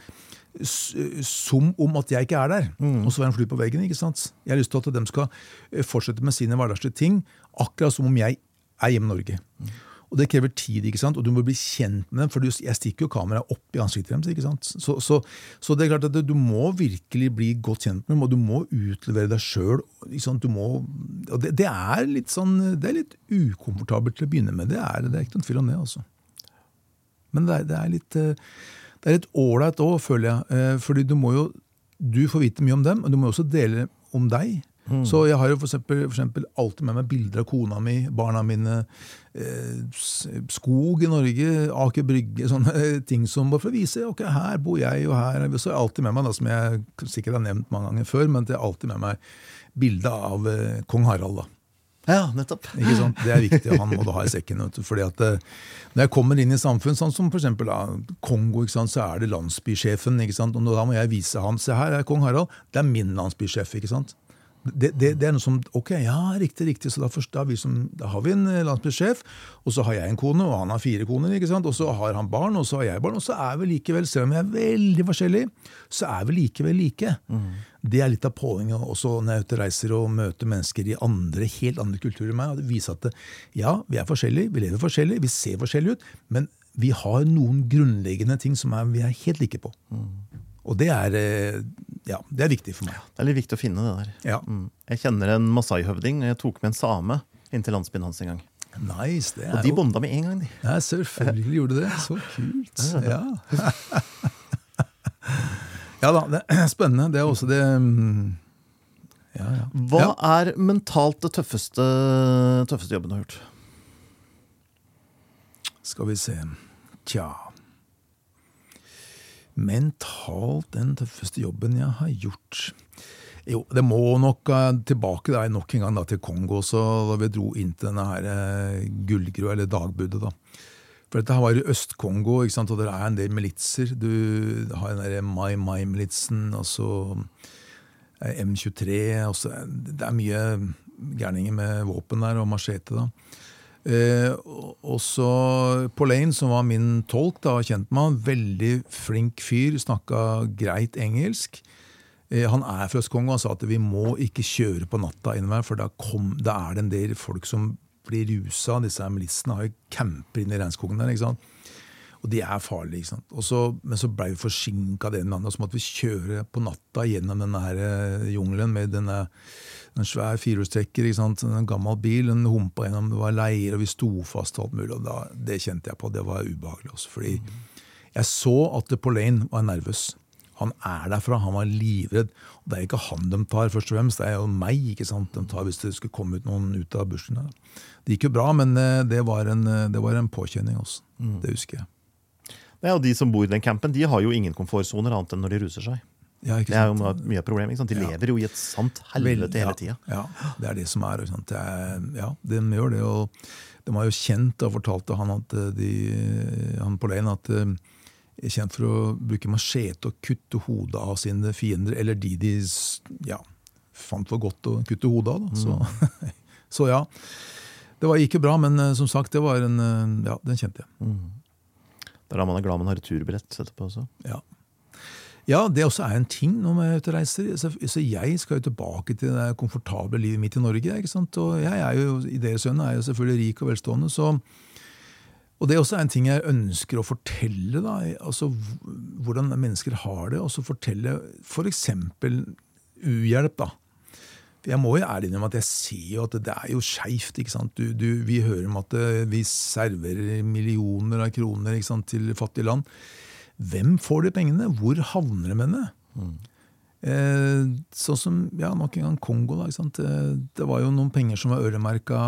som om at jeg ikke er der. Og så være en fly på veggen. ikke sant? Jeg har lyst til at de skal eh, fortsette med sine hverdagslige ting, akkurat som om jeg er hjemme i Norge. Og det krever tid, ikke sant? og du må bli kjent med dem. For jeg stikker jo kameraet opp i ansiktet deres. Så, så, så det er klart at du må virkelig bli godt kjent med dem, og du må utlevere deg sjøl. Det, det er litt sånn, det er litt ukomfortabelt til å begynne med. Det er, det er ikke noen tvil om det. altså. Men det er, det er litt eh, det er litt ålreit òg, føler jeg. Eh, Fordi du må jo du får vite mye om dem, og du må også dele om deg. Så jeg har jo for eksempel, for eksempel alltid med meg bilder av kona mi, barna mine, eh, skog i Norge, Aker Brygge, sånne ting som bare for å vise ok, her bor jeg, og her Så har jeg alltid med meg, da, som jeg sikkert har nevnt mange ganger før, men det er alltid med meg bilde av eh, kong Harald. da. Ja, nettopp. Ikke sant? Det er viktig, og han må du ha i sekken. Fordi at eh, Når jeg kommer inn i samfunn, sånn som f.eks. Kongo, ikke sant, så er det landsbysjefen. ikke sant? Og da må jeg vise han, se her er kong Harald, det er min landsbysjef. ikke sant? Det, det, det er noe som Ok, ja, riktig, riktig. Så da, først, da, vi som, da har vi en eh, landsbysjef, og så har jeg en kone, og han har fire koner, ikke sant? og så har han barn, og så har jeg barn. Og så er vi likevel, selv om vi er veldig forskjellige, så er vi likevel like. Det er litt av poenget også når jeg er ute og reiser og møter mennesker i andre, helt andre kulturer enn meg. og det viser at ja, vi er forskjellige, vi lever forskjellig, vi ser forskjellige ut, men vi har noen grunnleggende ting som er, vi er helt like på. Og det er, eh, ja, det er viktig for meg. Det er litt viktig å finne det der. Ja. Mm. Jeg kjenner en masai-høvding, og jeg tok med en same inn til landsbyen hans en gang. Nice. det Og er de jo... bonda med en gang, de. Ja, selvfølgelig gjorde det. Så kult. Ja. ja da, det er spennende. Det er også det mm, Ja, ja. Hva er mentalt det tøffeste, tøffeste jobben du har gjort? Skal vi se Tja Mentalt den tøffeste jobben jeg har gjort Jo, det må nok eh, tilbake der nok en gang da, til Kongo, så da vi dro inn til denne her gullgru, eller dagbudet. da. For dette her var i Øst-Kongo, ikke sant, og det er en del militser. Du har den der Mai Mai-militsen, og så eh, M23 og så, Det er mye gærninger med våpen der, og machete. da. Eh, og- og Pauline, som var min tolk, da, kjent med han, veldig flink fyr, snakka greit engelsk. Eh, han er fra Øst-Kongo og sa at vi må ikke kjøre på natta innover, for da, kom, da er det en del folk som blir rusa. Disse militsene har jo camper inne i regnskogen der. ikke sant? Og de er farlige. ikke sant? Og så, men så ble vi forsinka med andre, og så måtte vi kjøre på natta gjennom denne her eh, jungelen med denne, en svær firehjulstrekker. En gammel bil, den humpa gjennom, det var leir, og vi sto fast og alt mulig. og da, Det kjente jeg på, det var ubehagelig også. Fordi jeg så at Pauline var nervøs. Han er derfra, han var livredd. Og Det er ikke han de tar, først og fremst, det er jo meg ikke sant? de tar hvis det skulle komme ut noen ut av bushen. Det gikk jo bra, men eh, det var en, eh, det var en påkjenning også. Det husker jeg. Ja, og De som bor i den campen, de har jo ingen komfortsoner annet enn når de ruser seg. Ja, Det er jo mye av problemet. De lever jo i et sant helvete hele tida. Ja, det er det som er. Det er ja, de gjør det. og De har jo kjent, og fortalte han at eh, de, han på leien at de er kjent for å bruke machete og kutte hodet av sine fiender, eller de de ja, fant for godt å kutte hodet av. Så, så ja. Det var, gikk jo bra, men eh, som sagt, det var en, eh, ja, den kjente jeg. Det er da man glad man har returbillett etterpå også. Ja. Ja, det også er en ting når man er ute og reiser. Så, jeg skal jo tilbake til det komfortable livet mitt i Norge. ikke sant? Og jeg er jo, i deres øyne er jo selvfølgelig rik og velstående. så og det er også en ting jeg ønsker å fortelle. da, altså Hvordan mennesker har det. og så Fortelle f.eks. For uhjelp. da. Jeg må jo ærlig innrømme at jeg ser jo at det er jo skeivt. Vi hører om at eh, vi serverer millioner av kroner sant, til fattige land. Hvem får de pengene? Hvor havner de henne? Mm. Eh, sånn som ja, nok en gang Kongo. Da, eh, det var jo noen penger som var øremerka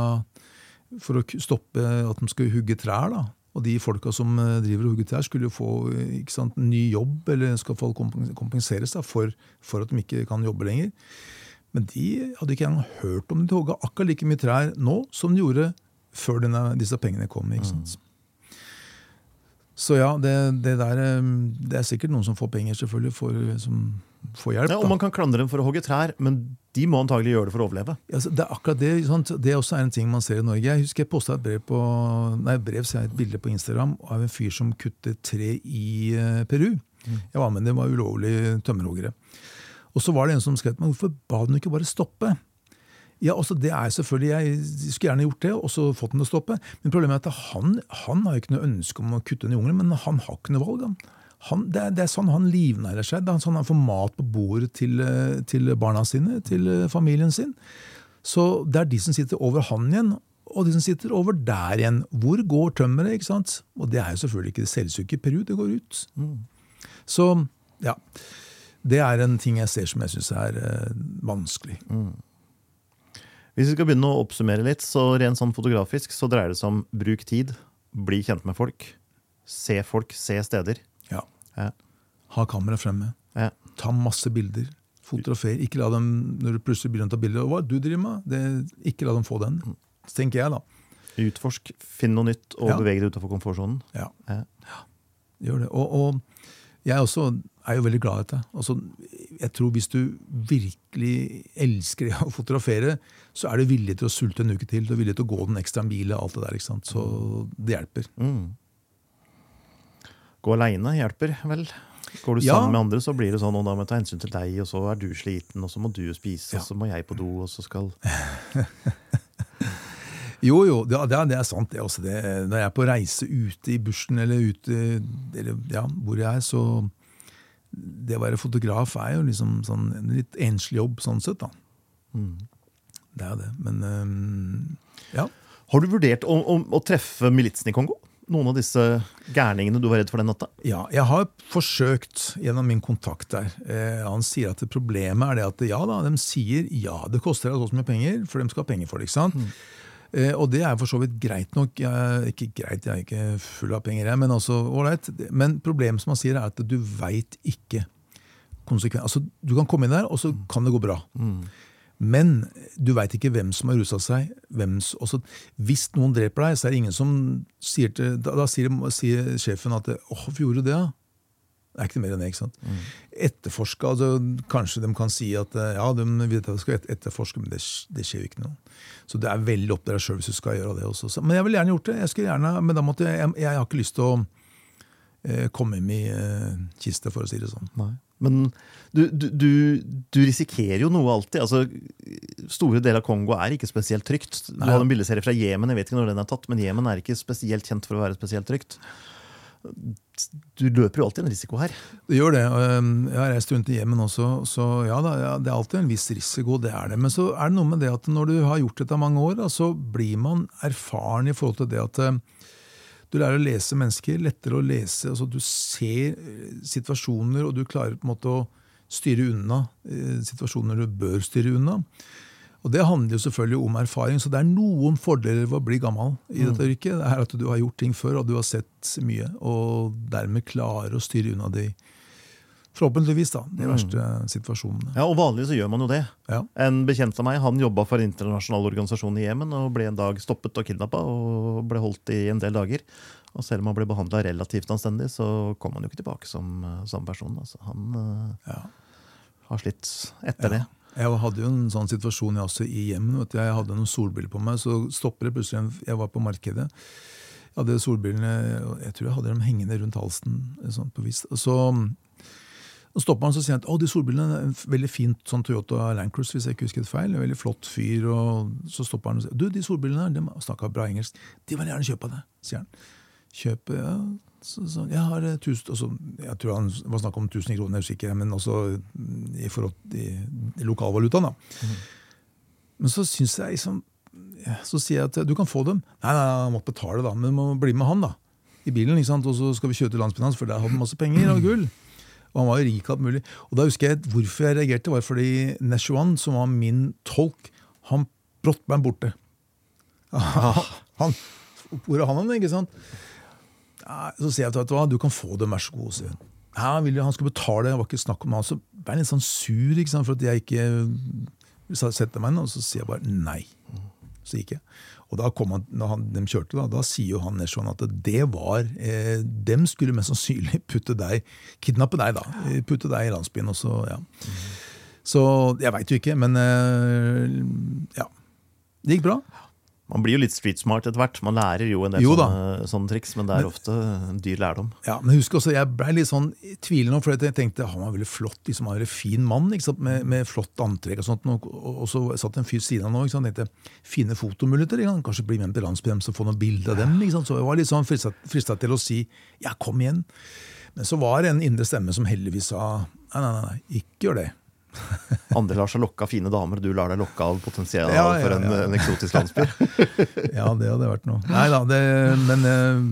for å stoppe at de skulle hugge trær. da. Og de folka som eh, driver og hugger trær, skulle jo få sant, ny jobb, eller skal få kompenseres da, for, for, at de ikke kan jobbe lenger. Men de hadde ikke engang hørt om de hogga akkurat like mye trær nå som de gjorde før denne, disse pengene kom. ikke sant? Mm. Så ja, det, det, der, eh, det, er sikkert noen som får penger, selvfølgelig, for, som får hjelp. Ja, og Man kan klandre dem for å hogge trær, men de må antagelig gjøre det for å overleve. Ja, det er akkurat det. Sant? Det er også en ting man ser i Norge. Jeg husker jeg posta et brev på, nei, brev, så jeg et bilde på Instagram av en fyr som kuttet tre i uh, Peru. Mm. Jeg var med, Det var ulovlig tømmerhoggere. Og så var det en som skrev men hvorfor ba den ikke bare stoppe? Ja, altså det er selvfølgelig, Jeg skulle gjerne gjort det og så fått den til å stoppe. Men problemet er at han, han har ikke noe ønske om å kutte den i jungelen, men han har ikke noe valg. Han, det, er, det, er, sånn han livnærer seg. Det er sånn han får mat på bordet til, til barna sine, til familien sin. Så det er de som sitter over han igjen, og de som sitter over der igjen. Hvor går tømmeret? ikke sant? Og det er jo selvfølgelig ikke det selvsyke Peru. Det går ut. Mm. Så ja. Det er en ting jeg ser som jeg syns er eh, vanskelig. Mm. Hvis vi skal begynne å oppsummere litt, så rent sånn fotografisk så dreier det seg om bruk tid, bli kjent med folk, se folk, se steder. Ja. ja. Ha kamera fremme. Ja. Ta masse bilder. Fotografer. Ikke la dem, når du plutselig begynner å ta bilder, hva du driver med? Det, ikke la dem få den. tenker jeg, da. Utforsk, finn noe nytt, og ja. beveg deg utenfor komfortsonen. Ja. ja. Gjør det. Og, og jeg også er jo veldig glad i dette. Altså, jeg tror Hvis du virkelig elsker å fotografere, så er du villig til å sulte en uke til. Du er villig til å gå den ekstra mila. alt det der, ikke sant? Så det hjelper. Mm. Gå aleine hjelper vel? Går du sammen med andre, så blir det sånn, og da må jeg ta hensyn til deg, og så er du sliten, og så må du spise, ja. og så må jeg på do, og så skal Jo, jo, det, det, er sant, det også. Det, når jeg er på reise ute i bushen eller ute eller, ja, hvor jeg er, så Det å være fotograf er jo liksom sånn, en litt enslig jobb sånn sett, da. Mm. Det er det. Men um, ja. Har du vurdert å, å, å treffe militsen i Kongo? Noen av disse gærningene du var redd for den natta? Ja, jeg har forsøkt gjennom min kontakt der. Eh, han sier at problemet er det at ja da, de sier ja, det koster deg så mye penger, for de skal ha penger for det. ikke sant? Mm. Eh, og det er for så vidt greit nok. Jeg, ikke greit, jeg er ikke full av penger, jeg, men, også, right. men problemet som han sier er at du veit ikke konsekvenser. Altså, du kan komme inn der, og så mm. kan det gå bra. Mm. Men du veit ikke hvem som har rusa seg. Også, hvis noen dreper deg, så er det ingen som sier til Da, da sier, sier, sjefen at 'Å, hvorfor gjorde du det?' Det er ikke mer enn det. ikke sant? Mm. Etterforske altså, Kanskje de kan si at eh, ja, de vet at de skal etterforske, men det, det, skjer jo ikke noe. Så det er veldig opp til deg sjøl hvis du skal gjøre det også. Men jeg ville gjerne gjort det. Jeg skulle gjerne, Men da måtte jeg, jeg, jeg har ikke lyst til å eh, komme hjem i eh, kiste, for å si det sånn. Nei. Men du, du, du, du, risikerer jo noe alltid. altså Store deler av Kongo er ikke spesielt trygt. Du hadde en bildeserie fra Jemen, jeg vet ikke når den er tatt, men Jemen er ikke spesielt kjent for å være spesielt trygt du løper jo alltid en risiko her. Det gjør det. Um, jeg har reist rundt i Jemen også, så ja, det er alltid en viss risiko. det er det. Men så er det noe med det at når du har gjort dette mange år, så blir man erfaren i forhold til det at um, du lærer å lese mennesker. Lettere å lese. altså Du ser uh, situasjoner, og du klarer på en måte å styre unna uh, situasjoner du bør styre unna. Og Det handler jo selvfølgelig om erfaring, så det er noen fordeler ved å bli gammel. i dette mm. yrket. Det er at Du har gjort ting før, og du har sett mye, og dermed klarer å styre unna de forhåpentligvis da, de mm. verste situasjonene. Ja, og Vanligvis så gjør man jo det. Ja. En bekjent av meg han jobba for en internasjonal organisasjon i Jemen og ble en dag stoppet og kidnappa og ble holdt i en del dager. Og Selv om han ble behandla relativt anstendig, så kom han jo ikke tilbake som, samme person. Altså, han uh, ja. har slitt etter ja. det. Jeg hadde jo en sånn situasjon også i hjemmen. Jeg hadde noen solbriller på meg, så stopper det plutselig Jeg var på markedet. Jeg hadde solbrillene, jeg tror jeg hadde dem hengende rundt halsen. Sånn på vis. Så, Så stopper han og sier at å, de solbrillene er en veldig fint sånn Toyota Land hvis jeg ikke husker det feil. En veldig flott fyr. og Så stopper han og sier du, de solbrillene her, de snakka bra engelsk. De vil gjerne kjøpe av deg, sier han. Kjøpe, ja. Så, så, jeg har eh, tusen, altså, jeg tror han var snakk om 1000 kroner, jeg husker men også mm, i forhold til lokalvalutaen. da. Men så syns jeg liksom Så sier jeg at du kan få dem. Nei, nei, jeg måtte betale, da. Men du må bli med han, da. I bilen, ikke sant? Og så skal vi kjøre til landsbyen hans, for der hadde han masse penger og gull. Og han var jo rik alt mulig. Og da husker jeg hvorfor jeg reagerte, var fordi Neshuan, som var min tolk, han brått ble borte. borte. Han, hvor er han hen, ikke sant? Så sier jeg til ham du kan få dem, vær så god. sier. Ja, han skulle betale, det var ikke snakk om det. Så ble han litt sånn sur ikke sant, for at jeg ikke setter meg ned, og så sier jeg bare nei. Så gikk jeg. Og da kom han, når han, de kjørte, da, da sier jo han Nesjon at det var eh, Dem skulle mest sannsynlig putte deg, kidnappe deg, da. Putte deg i landsbyen. Og så, ja. så jeg veit jo ikke, men eh, ja. Det gikk bra. Man blir jo litt street smart etter hvert. Man lærer jo en del Jo sånne, sånne triks, men det er ofte en dyr lærdom. Ja, men husk også, Jeg ble litt sånn tvilende, for jeg tenkte han var veldig flott, liksom, han var en fin mann? Med, med flott antrekk. Og sånt, og, og, så satt en fyr siden av nå, og tenkte fine fotomuligheter. Kanskje bli med til landsbyen og få noen bilder av dem. Så jeg var litt sånn frista til å si ja, kom igjen. Men så var det en indre stemme som heldigvis sa nei, nei, nei, ikke gjør det. Andre lar seg lokke av fine damer, du lar deg lokke av potensial Ja, ja, for en, en eksotisk landsby. Ja, det hadde vært noe. Nei da, det, men eh,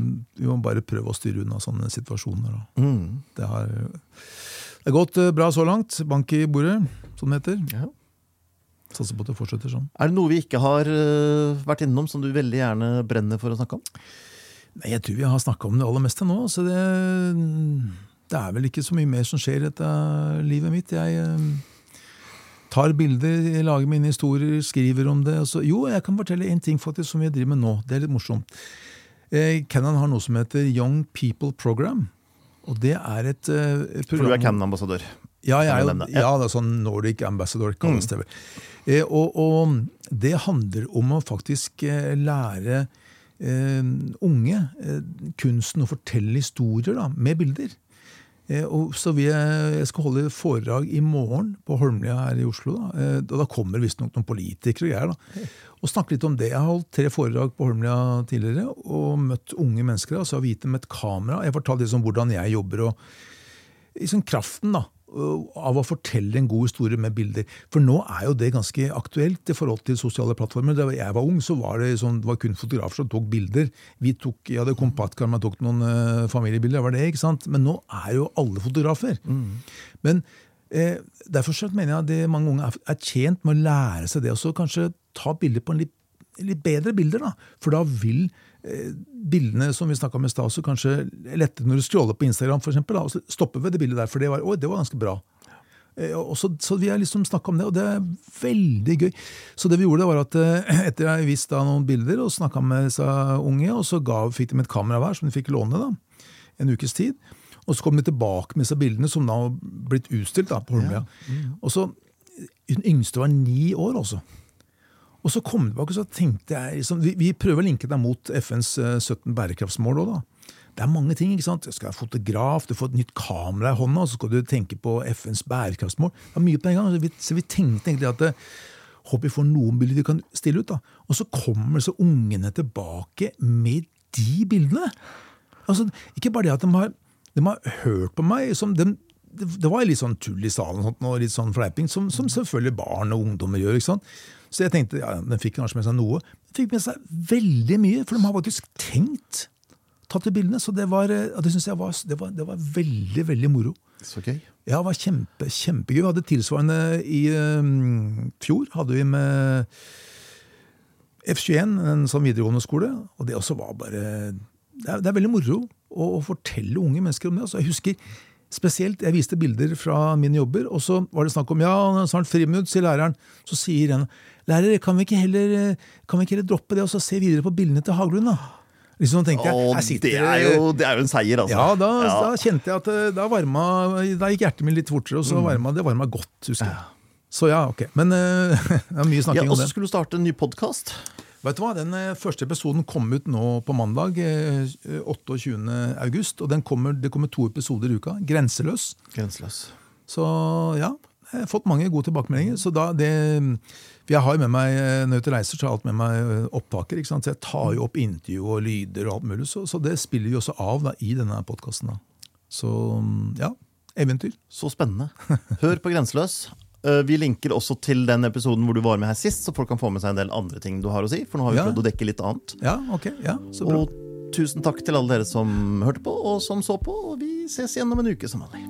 vi må bare prøve å styre unna sånne situasjoner. Mm. Det har det har gått eh, bra så langt. Bank i bordet, som det heter. Ja. Satser på at det fortsetter sånn. Er det noe vi ikke har øh, vært innom, som du veldig gjerne brenner for å snakke om? Nei, Jeg tror vi har snakka om det aller meste nå. Så det, det er vel ikke så mye mer som skjer i dette livet mitt. Jeg eh, tar bilder, lager mine historier, skriver om det. Så, jo, jeg kan fortelle en ting faktisk som vi driver med nå. Det er litt morsomt. Eh, Cannon har noe som heter Young People Program. Og det er et eh, For du er Cannon-ambassadør. Ja, jeg er jo, ja, det er sånn Nordic Ambassador kalles det. Eh, og, og det handler om å faktisk eh, lære eh, unge eh, kunsten å fortelle historier da, med bilder. Eh, og så vil jeg, jeg skal holde foredrag i morgen på Holmlia her i Oslo. Da, eh, og da kommer visstnok noen politikere og greier. da, Og snakke litt om det. Jeg har holdt tre foredrag på Holmlia tidligere og møtt unge mennesker. Og så har vi gitt dem et kamera. Jeg fortalte litt om hvordan jeg jobber. og liksom kraften da, av å fortelle en god historie med bilder. For nå er jo det ganske aktuelt i forhold til sosiale plattformer. Da jeg var ung, så var det, sånn, det var kun fotografer som tok bilder. Vi tok, Jeg hadde kompaktkamera og tok noen uh, familiebilder, det var det, ikke sant? men nå er jo alle fotografer. Men eh, derfor så mener jeg at det mange unge er, er tjent med å lære seg det, og så kanskje ta bilder på en litt, litt bedre bilder. da, For da vil bildene som vi snakka om i stad, også kanskje lettere når du scroller på Instagram, for eksempel, da, og så stopper ved det bildet der, for det var, det var ganske bra. Eh, og så, så vi har liksom snakka om det, og det er veldig gøy. Så det vi gjorde, var at eh, etter jeg viste da noen bilder og snakka med disse unge, og så ga, fikk de et kamera hver som de fikk låne da, en ukes tid. Og så kom de tilbake med disse bildene, som da har blitt utstilt da, på Holmlia. Og så, Hun yngste var ni år også. Og så kom det tilbake, og så tenkte jeg liksom, vi, vi prøver å linke deg mot FNs eh, 17 bærekraftsmål òg, da. Det er mange ting. ikke sant? Du skal være fotograf, du får et nytt kamera i hånda, og så skal du tenke på FNs bærekraftsmål. Det er mye på en gang. Så vi, så vi tenkte egentlig at eh, håper vi får noen bilder vi kan stille ut. da. Og så kommer så ungene tilbake med de bildene. Altså, Ikke bare det at de har, de har hørt på meg. som de, det, var litt sånn tull i salen og litt sånn fleiping, som, som selvfølgelig barn og ungdommer gjør. ikke sant? Så jeg tenkte, ja, Den fikk kanskje med seg noe. Den fikk med seg veldig mye, for de har faktisk tenkt tatt de bildene. Så det var, eh, det synes jeg var, det var, det var veldig, veldig moro. Så gøy. Ja, det var kjempe, kjempegøy. Vi hadde tilsvarende i um, fjor. hadde vi med F21, en sånn videregående skole. Og det også var bare Det er, det er veldig moro å, å fortelle unge mennesker om det. Altså, jeg husker spesielt, Jeg viste bilder fra mine jobber, og så var det snakk om ja, snart friminutt, sier læreren. Så sier en lærer, kan vi ikke heller, kan vi ikke heller droppe det og så se videre på bildene til Haglund? da? Liksom tenkte jeg, sitter det er, jo, det er jo en seier, altså. ja, da, da kjente jeg at eh, da varma Da gikk hjertet mitt litt fortere, og så varma det varma godt, husker jeg. Så ja, ok. Men uh, det er mye Ja, snakking og så skulle du starte en ny podkast. Vet du hva, Den eh, første episoden kom ut nå på mandag, eh, 28. august. Og den kommer, det kommer to episoder i uka. 'Grenseløs'. Grenseløs. Så ja, jeg har fått mange gode tilbakemeldinger. Så da det, for jeg har jo med meg, eh, Når jeg er reiser, så har jeg alltid med meg eh, opptaker. ikke sant? Så jeg tar jo opp intervju og lyder og alt mulig. Så, så det spiller vi også av da, i denne podkasten. Så ja, eventyr. Så spennende. Hør på Grenseløs. Eh, Vi linker også til den episoden hvor du var med her sist, så folk kan få med seg en del andre ting du har å si. For nå har vi Ja. prøvd å dekke litt annet. Ja, ok. Ja, så bra. Og tusen takk til alle dere som hørte på, og som så på. Og vi ses igjen om en uke som vanlig.